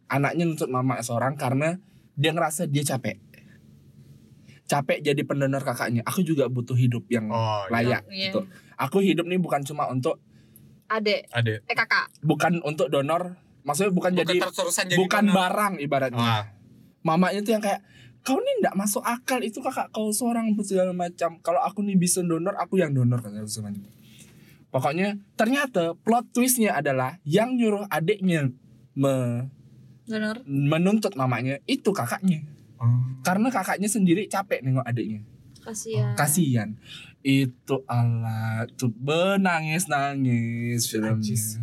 [SPEAKER 2] Anaknya nuntut mamanya seorang karena dia ngerasa dia capek. Capek jadi pendonor kakaknya. Aku juga butuh hidup yang
[SPEAKER 3] Oh, iya.
[SPEAKER 2] layak
[SPEAKER 1] Iya.
[SPEAKER 2] gitu. Aku hidup nih bukan cuma untuk
[SPEAKER 1] Adek,
[SPEAKER 3] Ada.
[SPEAKER 1] eh kakak.
[SPEAKER 2] bukan untuk donor, maksudnya bukan,
[SPEAKER 3] Bukan
[SPEAKER 2] jadi bukan barang ibaratnya.
[SPEAKER 3] Wah.
[SPEAKER 2] mamanya tuh yang kayak kau nih ndak masuk akal itu kakak kau seorang segala macam kalau aku nih bisa donor aku yang donor katanya pokoknya ternyata plot twistnya adalah yang nyuruh adiknya me-
[SPEAKER 1] Donor.
[SPEAKER 2] menuntut mamanya itu kakaknya
[SPEAKER 3] Oh.
[SPEAKER 2] karena kakaknya sendiri capek nengok adiknya
[SPEAKER 1] Kasihan.
[SPEAKER 2] kasihan itu Allah tuh benangis nangis filmnya
[SPEAKER 3] Najis.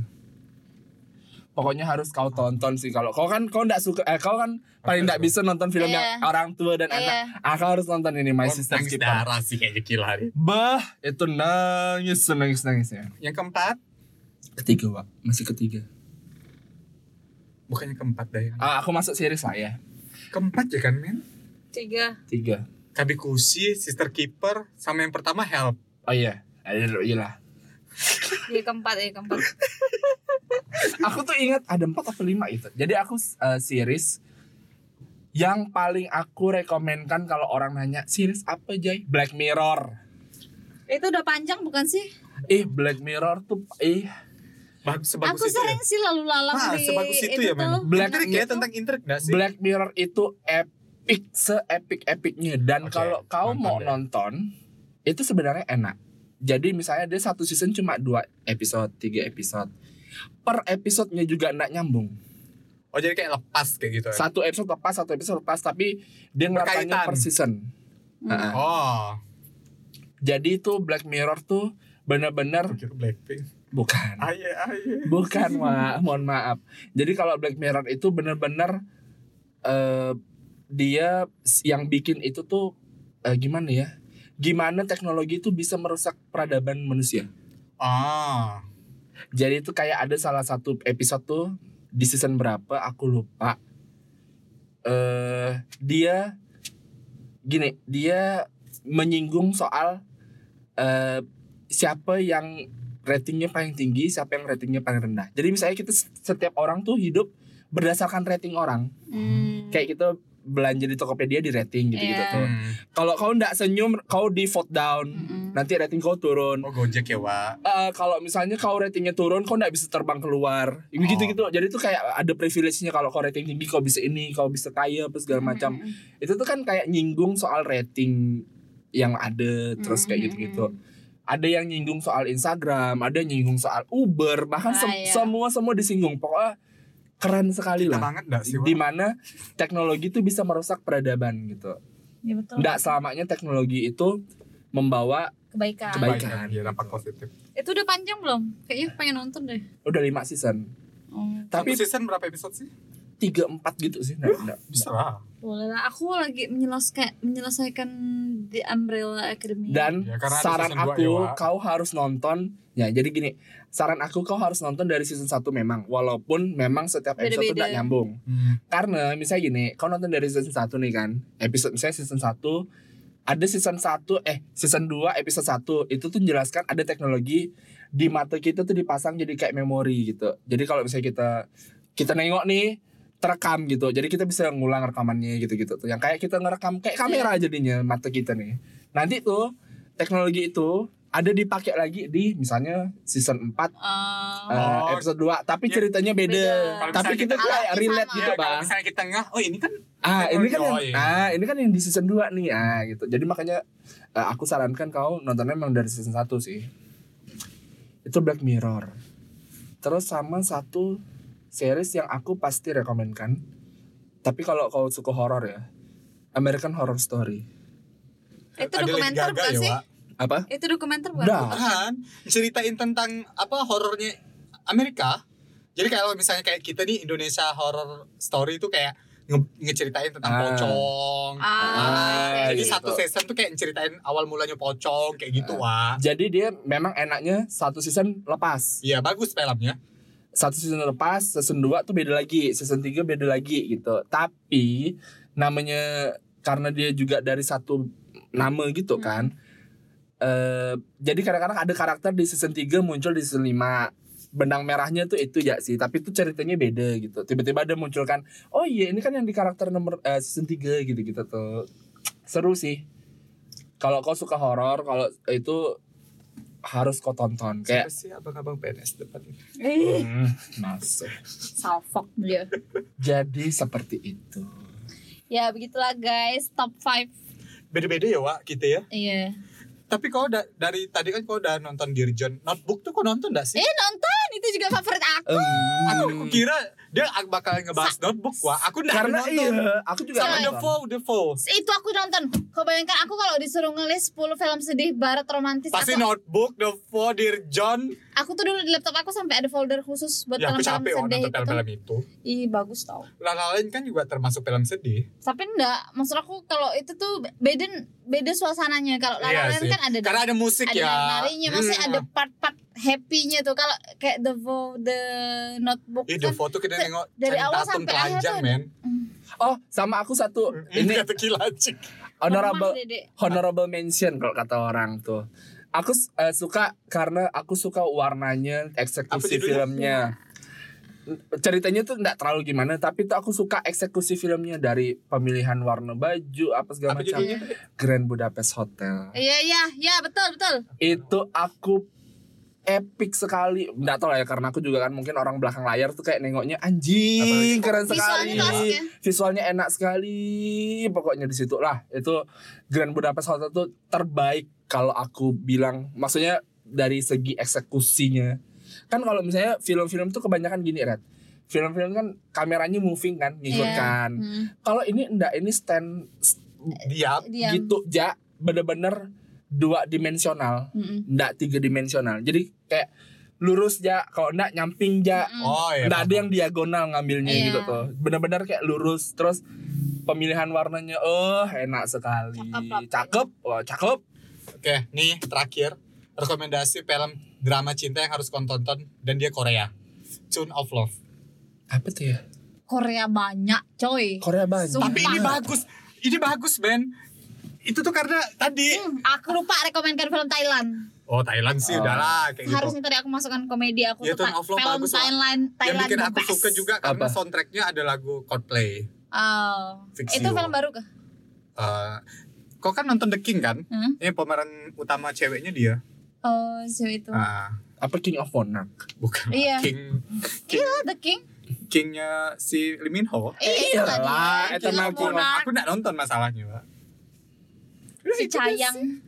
[SPEAKER 2] Pokoknya harus kau tonton sih kalau kau kan kau ndak suka eh kau kan paling ndak bisa nonton film
[SPEAKER 1] Iya.
[SPEAKER 2] yang orang tua dan
[SPEAKER 1] Iya.
[SPEAKER 2] anak ah kau harus nonton ini My
[SPEAKER 3] Oh,
[SPEAKER 2] Sister Keeper
[SPEAKER 3] darah sih kayaknya gila nih.
[SPEAKER 2] bah itu nangis nangis nangisnya
[SPEAKER 3] Yang keempat,
[SPEAKER 2] ketiga pak masih ketiga
[SPEAKER 3] bukannya keempat dah yang.
[SPEAKER 2] ah aku masuk series lah ya
[SPEAKER 3] Keempat ya kan, men?
[SPEAKER 1] Tiga.
[SPEAKER 2] tiga
[SPEAKER 3] Kabikushi, Sister Keeper, sama yang pertama Help.
[SPEAKER 2] oh iya ada iya lah
[SPEAKER 1] Iya keempat, ya keempat. (laughs)
[SPEAKER 2] aku tuh ingat ada empat atau lima itu jadi aku uh, series yang paling aku rekomenkan kalau orang nanya series apa Jay Black Mirror
[SPEAKER 1] Itu udah panjang bukan sih?
[SPEAKER 2] ih Black Mirror tuh ih
[SPEAKER 3] Bagus, sebagus
[SPEAKER 1] aku
[SPEAKER 3] itu
[SPEAKER 1] sering
[SPEAKER 3] ya?
[SPEAKER 1] sih lalu lalang
[SPEAKER 3] Wah,
[SPEAKER 1] di
[SPEAKER 3] sebagus itu, ya, men?
[SPEAKER 2] Black
[SPEAKER 3] Intrik ya,
[SPEAKER 2] Mirror.
[SPEAKER 3] tentang intrik gak sih?
[SPEAKER 2] Black Mirror itu epic se-epic epicnya dan
[SPEAKER 3] Oke,
[SPEAKER 2] kalau kau
[SPEAKER 3] nonton
[SPEAKER 2] mau
[SPEAKER 3] deh.
[SPEAKER 2] nonton itu sebenarnya enak. Jadi misalnya dia satu season cuma dua episode, tiga episode. Per episodenya juga enggak nyambung.
[SPEAKER 3] Oh, jadi kayak lepas kayak gitu ya?
[SPEAKER 2] Satu episode lepas, satu episode lepas tapi dia
[SPEAKER 3] Berkaitan.
[SPEAKER 2] per season.
[SPEAKER 1] Hmm.
[SPEAKER 2] Heeh.
[SPEAKER 3] Oh,
[SPEAKER 2] Jadi itu Black Mirror tuh benar-benar
[SPEAKER 3] Blackpink.
[SPEAKER 2] bukan.
[SPEAKER 3] Aye, aye.
[SPEAKER 2] Bukan, ma mohon maaf. Jadi kalau Black Mirror itu benar-benar eh dia yang bikin itu tuh eh, gimana ya? gimana teknologi itu bisa merusak peradaban manusia.
[SPEAKER 3] Ah.
[SPEAKER 2] Jadi itu kayak ada salah satu episode tuh di season berapa aku lupa. Eh dia gini, dia menyinggung soal eh siapa yang ratingnya paling tinggi, siapa yang ratingnya paling rendah. Jadi misalnya kita setiap orang tuh hidup berdasarkan rating orang.
[SPEAKER 1] Hmm.
[SPEAKER 2] Kayak kita belanja di Tokopedia di rating gitu-gitu
[SPEAKER 1] Iya.
[SPEAKER 2] tuh.
[SPEAKER 3] Hmm.
[SPEAKER 2] Kalau kau ndak senyum, kau di vote down.
[SPEAKER 1] Mm-mm.
[SPEAKER 2] Nanti rating kau turun.
[SPEAKER 3] Oh Gojek ya, Wak.
[SPEAKER 2] Eh, kalau misalnya kau ratingnya turun, kau nggak bisa terbang keluar, gitu gitu. Jadi tuh kayak ada privilege-nya kalau kau rating tinggi, kau bisa ini, kau bisa kaya, apa segala macam.
[SPEAKER 1] Mm-mm.
[SPEAKER 2] Itu tuh kan kayak nyinggung soal rating yang ada, terus kayak gitu gitu. Ada yang nyinggung soal Instagram, ada yang nyinggung soal Uber, bahkan
[SPEAKER 1] Ah,
[SPEAKER 2] sem-
[SPEAKER 1] iya.
[SPEAKER 2] semua semua disinggung. Pokoknya keren sekali
[SPEAKER 3] Kita
[SPEAKER 2] lah.
[SPEAKER 3] banget gak sih, Wak?
[SPEAKER 2] Di mana teknologi itu bisa merusak peradaban gitu.
[SPEAKER 1] Ya betul.
[SPEAKER 2] Nggak selamanya teknologi itu membawa
[SPEAKER 1] Kebaikan.
[SPEAKER 2] Kebaikan.
[SPEAKER 3] Ya, dampak positif.
[SPEAKER 1] Itu udah panjang belum? Kayaknya pengen nonton deh.
[SPEAKER 2] udah lima season.
[SPEAKER 1] Oh,
[SPEAKER 3] Tapi
[SPEAKER 2] Tapi
[SPEAKER 3] season berapa episode sih?
[SPEAKER 2] tiga empat gitu sih. Nggak, nggak,
[SPEAKER 3] Bisa lah.
[SPEAKER 1] boleh lah. Aku lagi menyelesaikan menyelesaikan The Umbrella Academy.
[SPEAKER 2] Dan
[SPEAKER 3] Ya,
[SPEAKER 2] saran aku
[SPEAKER 3] ya, Wak.
[SPEAKER 2] kau harus nonton ya jadi gini saran aku kau harus nonton dari season 1 memang walaupun memang setiap episode tuh
[SPEAKER 1] Beda-beda.
[SPEAKER 2] tidak nyambung.
[SPEAKER 3] Hmm.
[SPEAKER 2] karena misalnya gini kau nonton dari season 1 nih kan episode misalnya season 1 ada season 1 eh season 2 episode 1 itu tuh menjelaskan ada teknologi di mata kita tuh dipasang jadi kayak memori gitu. Jadi kalau misalnya kita kita nengok nih terekam gitu jadi kita bisa ngulang rekamannya gitu-gitu tuh. Yang kayak kita ngerekam kayak kamera jadinya mata kita nih. Nanti tuh teknologi itu ada dipakai lagi di misalnya season 4
[SPEAKER 1] Eh,
[SPEAKER 2] eh,
[SPEAKER 3] Oh.
[SPEAKER 2] episode 2 tapi
[SPEAKER 3] Ya.
[SPEAKER 2] ceritanya beda,
[SPEAKER 1] Beda.
[SPEAKER 2] Tapi kita
[SPEAKER 3] kita-
[SPEAKER 2] kayak relate
[SPEAKER 1] sama.
[SPEAKER 2] gitu
[SPEAKER 3] Ya, kalau
[SPEAKER 2] bang
[SPEAKER 3] misalnya kita ngeh, oh ini kan
[SPEAKER 2] ah ini kan yang
[SPEAKER 3] Oh, iya.
[SPEAKER 2] ah ini kan yang di season 2 nih ah gitu jadi makanya eh, aku sarankan kau nontonnya memang dari season 1 sih itu Black Mirror terus sama satu series yang aku pasti rekomenkan tapi kalau kau suka horor ya American Horror Story
[SPEAKER 1] itu dokumenter bukan
[SPEAKER 3] ya,
[SPEAKER 1] sih?
[SPEAKER 3] Wak.
[SPEAKER 2] Apa
[SPEAKER 1] Itu dokumenter bukan?
[SPEAKER 2] Udah.
[SPEAKER 3] Kan ceritain tentang apa horornya Amerika. Jadi kalau misalnya kayak kita nih Indonesia horror story itu kayak nge- ngeceritain tentang
[SPEAKER 2] Ah.
[SPEAKER 3] pocong.
[SPEAKER 1] Ah,
[SPEAKER 2] Ah,
[SPEAKER 3] Jadi
[SPEAKER 2] gitu.
[SPEAKER 3] satu season tuh kayak ceritain awal mulanya pocong kayak gitu, wah.
[SPEAKER 2] jadi dia memang enaknya satu season lepas
[SPEAKER 3] Iya, bagus filmnya.
[SPEAKER 2] satu season lepas, season 2 tuh beda lagi, season 3 beda lagi gitu. Tapi namanya karena dia juga dari satu nama gitu
[SPEAKER 1] Hmm.
[SPEAKER 2] kan. Eh jadi kadang-kadang ada karakter di season 3 muncul di season 5. Benang merahnya tuh itu ya sih, tapi itu ceritanya beda gitu. Tiba-tiba ada munculkan, oh iya ini kan yang di karakter nomor eh, season 3 gitu-gitu tuh. Seru sih. Kalau kau suka horor, kalau itu harus kau tonton kayak
[SPEAKER 3] Siapa sih abang-abang PNS depan ini?
[SPEAKER 1] Eh,
[SPEAKER 2] Hmm, masuk.
[SPEAKER 1] salfok dia.
[SPEAKER 2] Jadi seperti itu.
[SPEAKER 1] Ya begitulah guys, top 5
[SPEAKER 3] Beda-beda ya, Wak, kita ya.
[SPEAKER 1] Iya.
[SPEAKER 3] Tapi kau udah dari tadi kan kau udah nonton Dirjon Notebook tuh kau nonton gak sih?
[SPEAKER 1] Eh nonton itu juga favorit aku.
[SPEAKER 3] Aku kira dia bakal ngebahas Notebook, Wak. Aku udah
[SPEAKER 2] karena
[SPEAKER 3] nonton.
[SPEAKER 2] iya, aku juga
[SPEAKER 3] Sama The
[SPEAKER 2] nonton.
[SPEAKER 3] Foe, The Foe.
[SPEAKER 1] Itu aku nonton. Kau bayangkan aku kalau disuruh ngelis 10 film sedih barat romantis
[SPEAKER 3] Pasti
[SPEAKER 1] aku,
[SPEAKER 3] Notebook, The Foe, Dirjon.
[SPEAKER 1] Aku tuh dulu di laptop aku sampai ada folder khusus buat
[SPEAKER 3] Ya
[SPEAKER 1] film-film sedih
[SPEAKER 3] nonton
[SPEAKER 1] gitu.
[SPEAKER 3] film-film itu.
[SPEAKER 1] Ih bagus tau.
[SPEAKER 3] La lain kan juga termasuk film sedih.
[SPEAKER 1] Tapi enggak, maksud aku kalau itu tuh beda beda suasananya. Kalau La La
[SPEAKER 3] Iya
[SPEAKER 1] kan ada
[SPEAKER 3] Karena ada musik
[SPEAKER 1] ada
[SPEAKER 3] ya.
[SPEAKER 1] nari-narinya, maksudnya
[SPEAKER 3] Hmm.
[SPEAKER 1] ada part-part happy-nya tuh. Kalau kayak The Vow, The Notebook
[SPEAKER 3] Ih, The
[SPEAKER 1] kan.
[SPEAKER 3] Foe tuh kita nengok
[SPEAKER 1] dari awal sampai akhir
[SPEAKER 3] telanjang,
[SPEAKER 1] tuh-
[SPEAKER 3] men.
[SPEAKER 1] Hmm,
[SPEAKER 2] Oh, sama aku satu.
[SPEAKER 3] Ini
[SPEAKER 2] Ini
[SPEAKER 3] kata kilacik.
[SPEAKER 2] honorable honorable mention kalau kata orang tuh. Aku eh, suka karena aku suka warnanya, eksekusi filmnya. Ceritanya tuh nggak terlalu gimana, tapi tuh aku suka eksekusi filmnya dari pemilihan warna baju apa segala
[SPEAKER 3] Apa
[SPEAKER 2] macam.
[SPEAKER 3] judulnya?
[SPEAKER 2] Grand Budapest Hotel.
[SPEAKER 1] Iya iya iya betul betul.
[SPEAKER 2] Itu aku epic sekali. Nggak tahu lah ya karena aku juga kan mungkin orang belakang layar tuh kayak nengoknya anjing keren sekali.
[SPEAKER 1] Visualnya ya.
[SPEAKER 2] Visualnya enak sekali. Pokoknya di situ lah. Itu Grand Budapest Hotel tuh terbaik kalau aku bilang. Maksudnya dari segi eksekusinya. Kan kalau misalnya film-film tuh kebanyakan gini, Red. Film-film kan kameranya moving kan, ngikut
[SPEAKER 1] Iya.
[SPEAKER 2] kan.
[SPEAKER 1] Hmm.
[SPEAKER 2] Kalau ini enggak, ini stand
[SPEAKER 3] Diam.
[SPEAKER 1] Diam.
[SPEAKER 2] gitu, ja, bener-bener dua dimensional
[SPEAKER 1] Mm-mm.
[SPEAKER 2] ndak tiga dimensional jadi kayak lurus ja kalau ndak nyamping ja
[SPEAKER 1] Mm.
[SPEAKER 3] Oh iya.
[SPEAKER 2] ndak ada yang diagonal ngambilnya
[SPEAKER 1] Iya.
[SPEAKER 2] gitu tuh benar-benar kayak lurus terus pemilihan warnanya oh enak sekali
[SPEAKER 1] Cakep
[SPEAKER 2] cakep wah cakep
[SPEAKER 3] Oke, nih terakhir rekomendasi film drama cinta yang harus kau tonton dan dia Korea. Tune of Love.
[SPEAKER 2] Apa tuh ya?
[SPEAKER 1] Korea banyak coy
[SPEAKER 2] Korea banyak.
[SPEAKER 1] Sumpah.
[SPEAKER 3] Tapi ini bagus. Ini bagus, Ben. Itu tuh karena tadi
[SPEAKER 1] Hmm, aku lupa rekomendkan film Thailand
[SPEAKER 3] Oh, Thailand sih
[SPEAKER 2] Oh.
[SPEAKER 3] udahlah kayak gitu.
[SPEAKER 1] harusnya tadi aku masukkan komedi aku
[SPEAKER 3] Ya,
[SPEAKER 1] tuh
[SPEAKER 3] of Love
[SPEAKER 1] film
[SPEAKER 3] bagus, Wak.
[SPEAKER 1] Thailand
[SPEAKER 3] Yang
[SPEAKER 1] Thailand
[SPEAKER 3] bikin aku
[SPEAKER 1] best.
[SPEAKER 3] suka juga karena
[SPEAKER 2] Apa?
[SPEAKER 3] soundtracknya ada lagu Coldplay.
[SPEAKER 1] oh itu film baru kah
[SPEAKER 3] Eh, kau kan nonton The King kan?
[SPEAKER 1] hmm?
[SPEAKER 3] Ini pemeran utama ceweknya dia.
[SPEAKER 1] oh so itu
[SPEAKER 3] Ah,
[SPEAKER 2] Apa King of Monarch?
[SPEAKER 3] bukan
[SPEAKER 1] Iya.
[SPEAKER 3] King
[SPEAKER 1] iya The King
[SPEAKER 3] Kingnya si Lee Min Ho.
[SPEAKER 1] eh,
[SPEAKER 2] Iya lah,
[SPEAKER 1] ya,
[SPEAKER 2] itu
[SPEAKER 1] King
[SPEAKER 2] mah King.
[SPEAKER 3] Aku nggak nonton masalahnya, Pak.
[SPEAKER 1] Si Cayang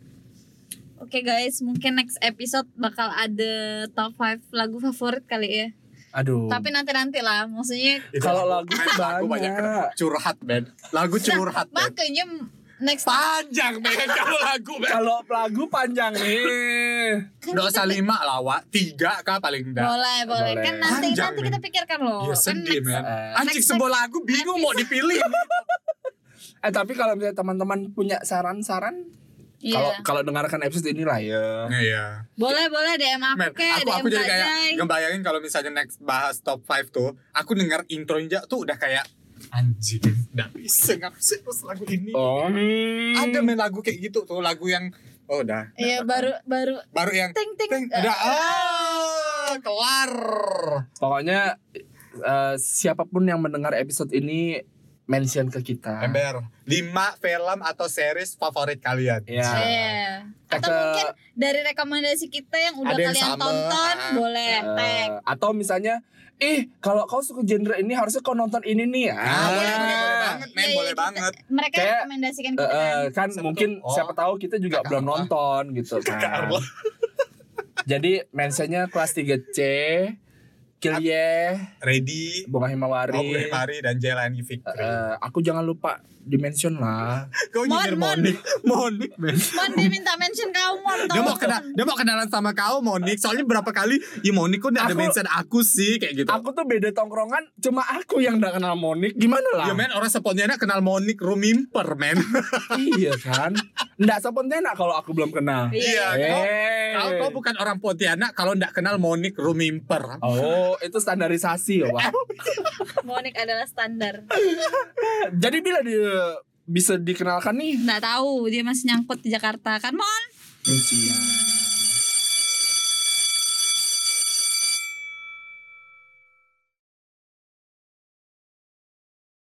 [SPEAKER 1] Oke guys, mungkin next episode bakal ada top 5 lagu favorit kali ya.
[SPEAKER 2] Aduh.
[SPEAKER 1] Tapi nanti-nanti lah, maksudnya
[SPEAKER 2] Kalau
[SPEAKER 3] lagu-
[SPEAKER 2] lagu tuh
[SPEAKER 3] lagu
[SPEAKER 2] banyak.
[SPEAKER 3] curhat, Ben. Lagu curhat, Ben.
[SPEAKER 1] makanya next
[SPEAKER 3] Panjang, Ben. (laughs) Kalau lagu, Ben.
[SPEAKER 2] Kalau lagu panjang nih.
[SPEAKER 1] kan kita
[SPEAKER 3] usah lima lah, Wak. Tiga kah paling enggak.
[SPEAKER 1] boleh, boleh.
[SPEAKER 2] Boleh.
[SPEAKER 1] Kan nanti
[SPEAKER 3] Panjang,
[SPEAKER 1] nanti kita pikirkan loh. Kan
[SPEAKER 3] sedih,
[SPEAKER 1] next-
[SPEAKER 3] men.
[SPEAKER 2] Eh,
[SPEAKER 3] Anjing
[SPEAKER 1] next-
[SPEAKER 3] sebuah lagu bingung mau dipilih. (laughs)
[SPEAKER 2] Eh tapi kalau misalnya teman-teman punya saran-saran,
[SPEAKER 1] Iya.
[SPEAKER 2] kalau kalau dengarkan episode ini lah ya.
[SPEAKER 3] Iya.
[SPEAKER 1] Boleh, boleh DM aku
[SPEAKER 3] Men,
[SPEAKER 1] ke,
[SPEAKER 3] aku
[SPEAKER 1] DM
[SPEAKER 3] aku jadi kayak ngebayangin kalau misalnya next bahas top 5 tuh, aku denger intronya tuh udah kayak anjing, nggak bisa bisa terus lagu ini.
[SPEAKER 2] Oh.
[SPEAKER 3] Ada main lagu kayak gitu tuh, lagu yang oh udah.
[SPEAKER 1] Iya, baru baru
[SPEAKER 3] baru yang
[SPEAKER 1] ting ting.
[SPEAKER 3] ting, udah ah kelar.
[SPEAKER 2] Pokoknya eh, siapa pun yang mendengar episode ini mention ke kita.
[SPEAKER 3] Ember, 5 film atau series favorit kalian.
[SPEAKER 2] Ya.
[SPEAKER 1] Iya. Atau
[SPEAKER 2] Ke-
[SPEAKER 1] mungkin dari rekomendasi kita yang udah
[SPEAKER 3] yang
[SPEAKER 1] kalian
[SPEAKER 3] sama.
[SPEAKER 1] tonton,
[SPEAKER 3] Ah.
[SPEAKER 1] boleh
[SPEAKER 2] Eh,
[SPEAKER 1] tag.
[SPEAKER 2] atau misalnya ih kalau kau suka genre ini harusnya kau nonton ini nih
[SPEAKER 3] Ah,
[SPEAKER 2] ah.
[SPEAKER 3] boleh, boleh, boleh banget, men,
[SPEAKER 1] iya,
[SPEAKER 3] boleh
[SPEAKER 1] kita-
[SPEAKER 3] banget.
[SPEAKER 1] Mereka
[SPEAKER 2] Kayak,
[SPEAKER 1] rekomendasikan
[SPEAKER 2] Eh,
[SPEAKER 1] kita
[SPEAKER 2] eh,
[SPEAKER 1] kan.
[SPEAKER 2] kan
[SPEAKER 3] Siapa
[SPEAKER 2] mungkin
[SPEAKER 3] tuh? Oh.
[SPEAKER 2] siapa tahu kita juga
[SPEAKER 3] Kakak
[SPEAKER 2] belum
[SPEAKER 3] apa?
[SPEAKER 2] nonton gitu kan. Jadi mentionnya kelas 3C, Kilye,
[SPEAKER 3] Ready,
[SPEAKER 2] Bunga Himawari.
[SPEAKER 3] Aubrey Mari dan Jelani Fikri.
[SPEAKER 2] Eh, aku jangan lupa dimension lah.
[SPEAKER 3] Kau
[SPEAKER 1] Mon,
[SPEAKER 3] nyindir
[SPEAKER 1] Mon.
[SPEAKER 3] Monik, Monik, men.
[SPEAKER 1] Mon dia minta mention kau Mon.
[SPEAKER 3] Dia mau kenal, dia mau kenalan sama kau Monik. Soalnya berapa kali, ya Monik kok nggak ada mention aku sih kayak gitu.
[SPEAKER 2] Aku tuh beda tongkrongan, cuma aku yang gak kenal Monik. Gimana lah?
[SPEAKER 3] Ya men orang sepontianak kenal Monik Rumimper men. (laughs)
[SPEAKER 2] iya kan? Nggak sepontianak kalau aku belum kenal.
[SPEAKER 1] Iya.
[SPEAKER 3] Iya. Kau,
[SPEAKER 2] Eh.
[SPEAKER 3] kau, kau bukan orang Pontianak kalau nggak kenal Monik Rumimper.
[SPEAKER 2] Oh, itu standarisasi ya, Pak. (laughs) (laughs)
[SPEAKER 1] Monik adalah standar.
[SPEAKER 2] Jadi bila dia bisa dikenalkan nih,
[SPEAKER 1] Nggak tahu dia masih nyangkut di Jakarta kan Mon?
[SPEAKER 2] Siap.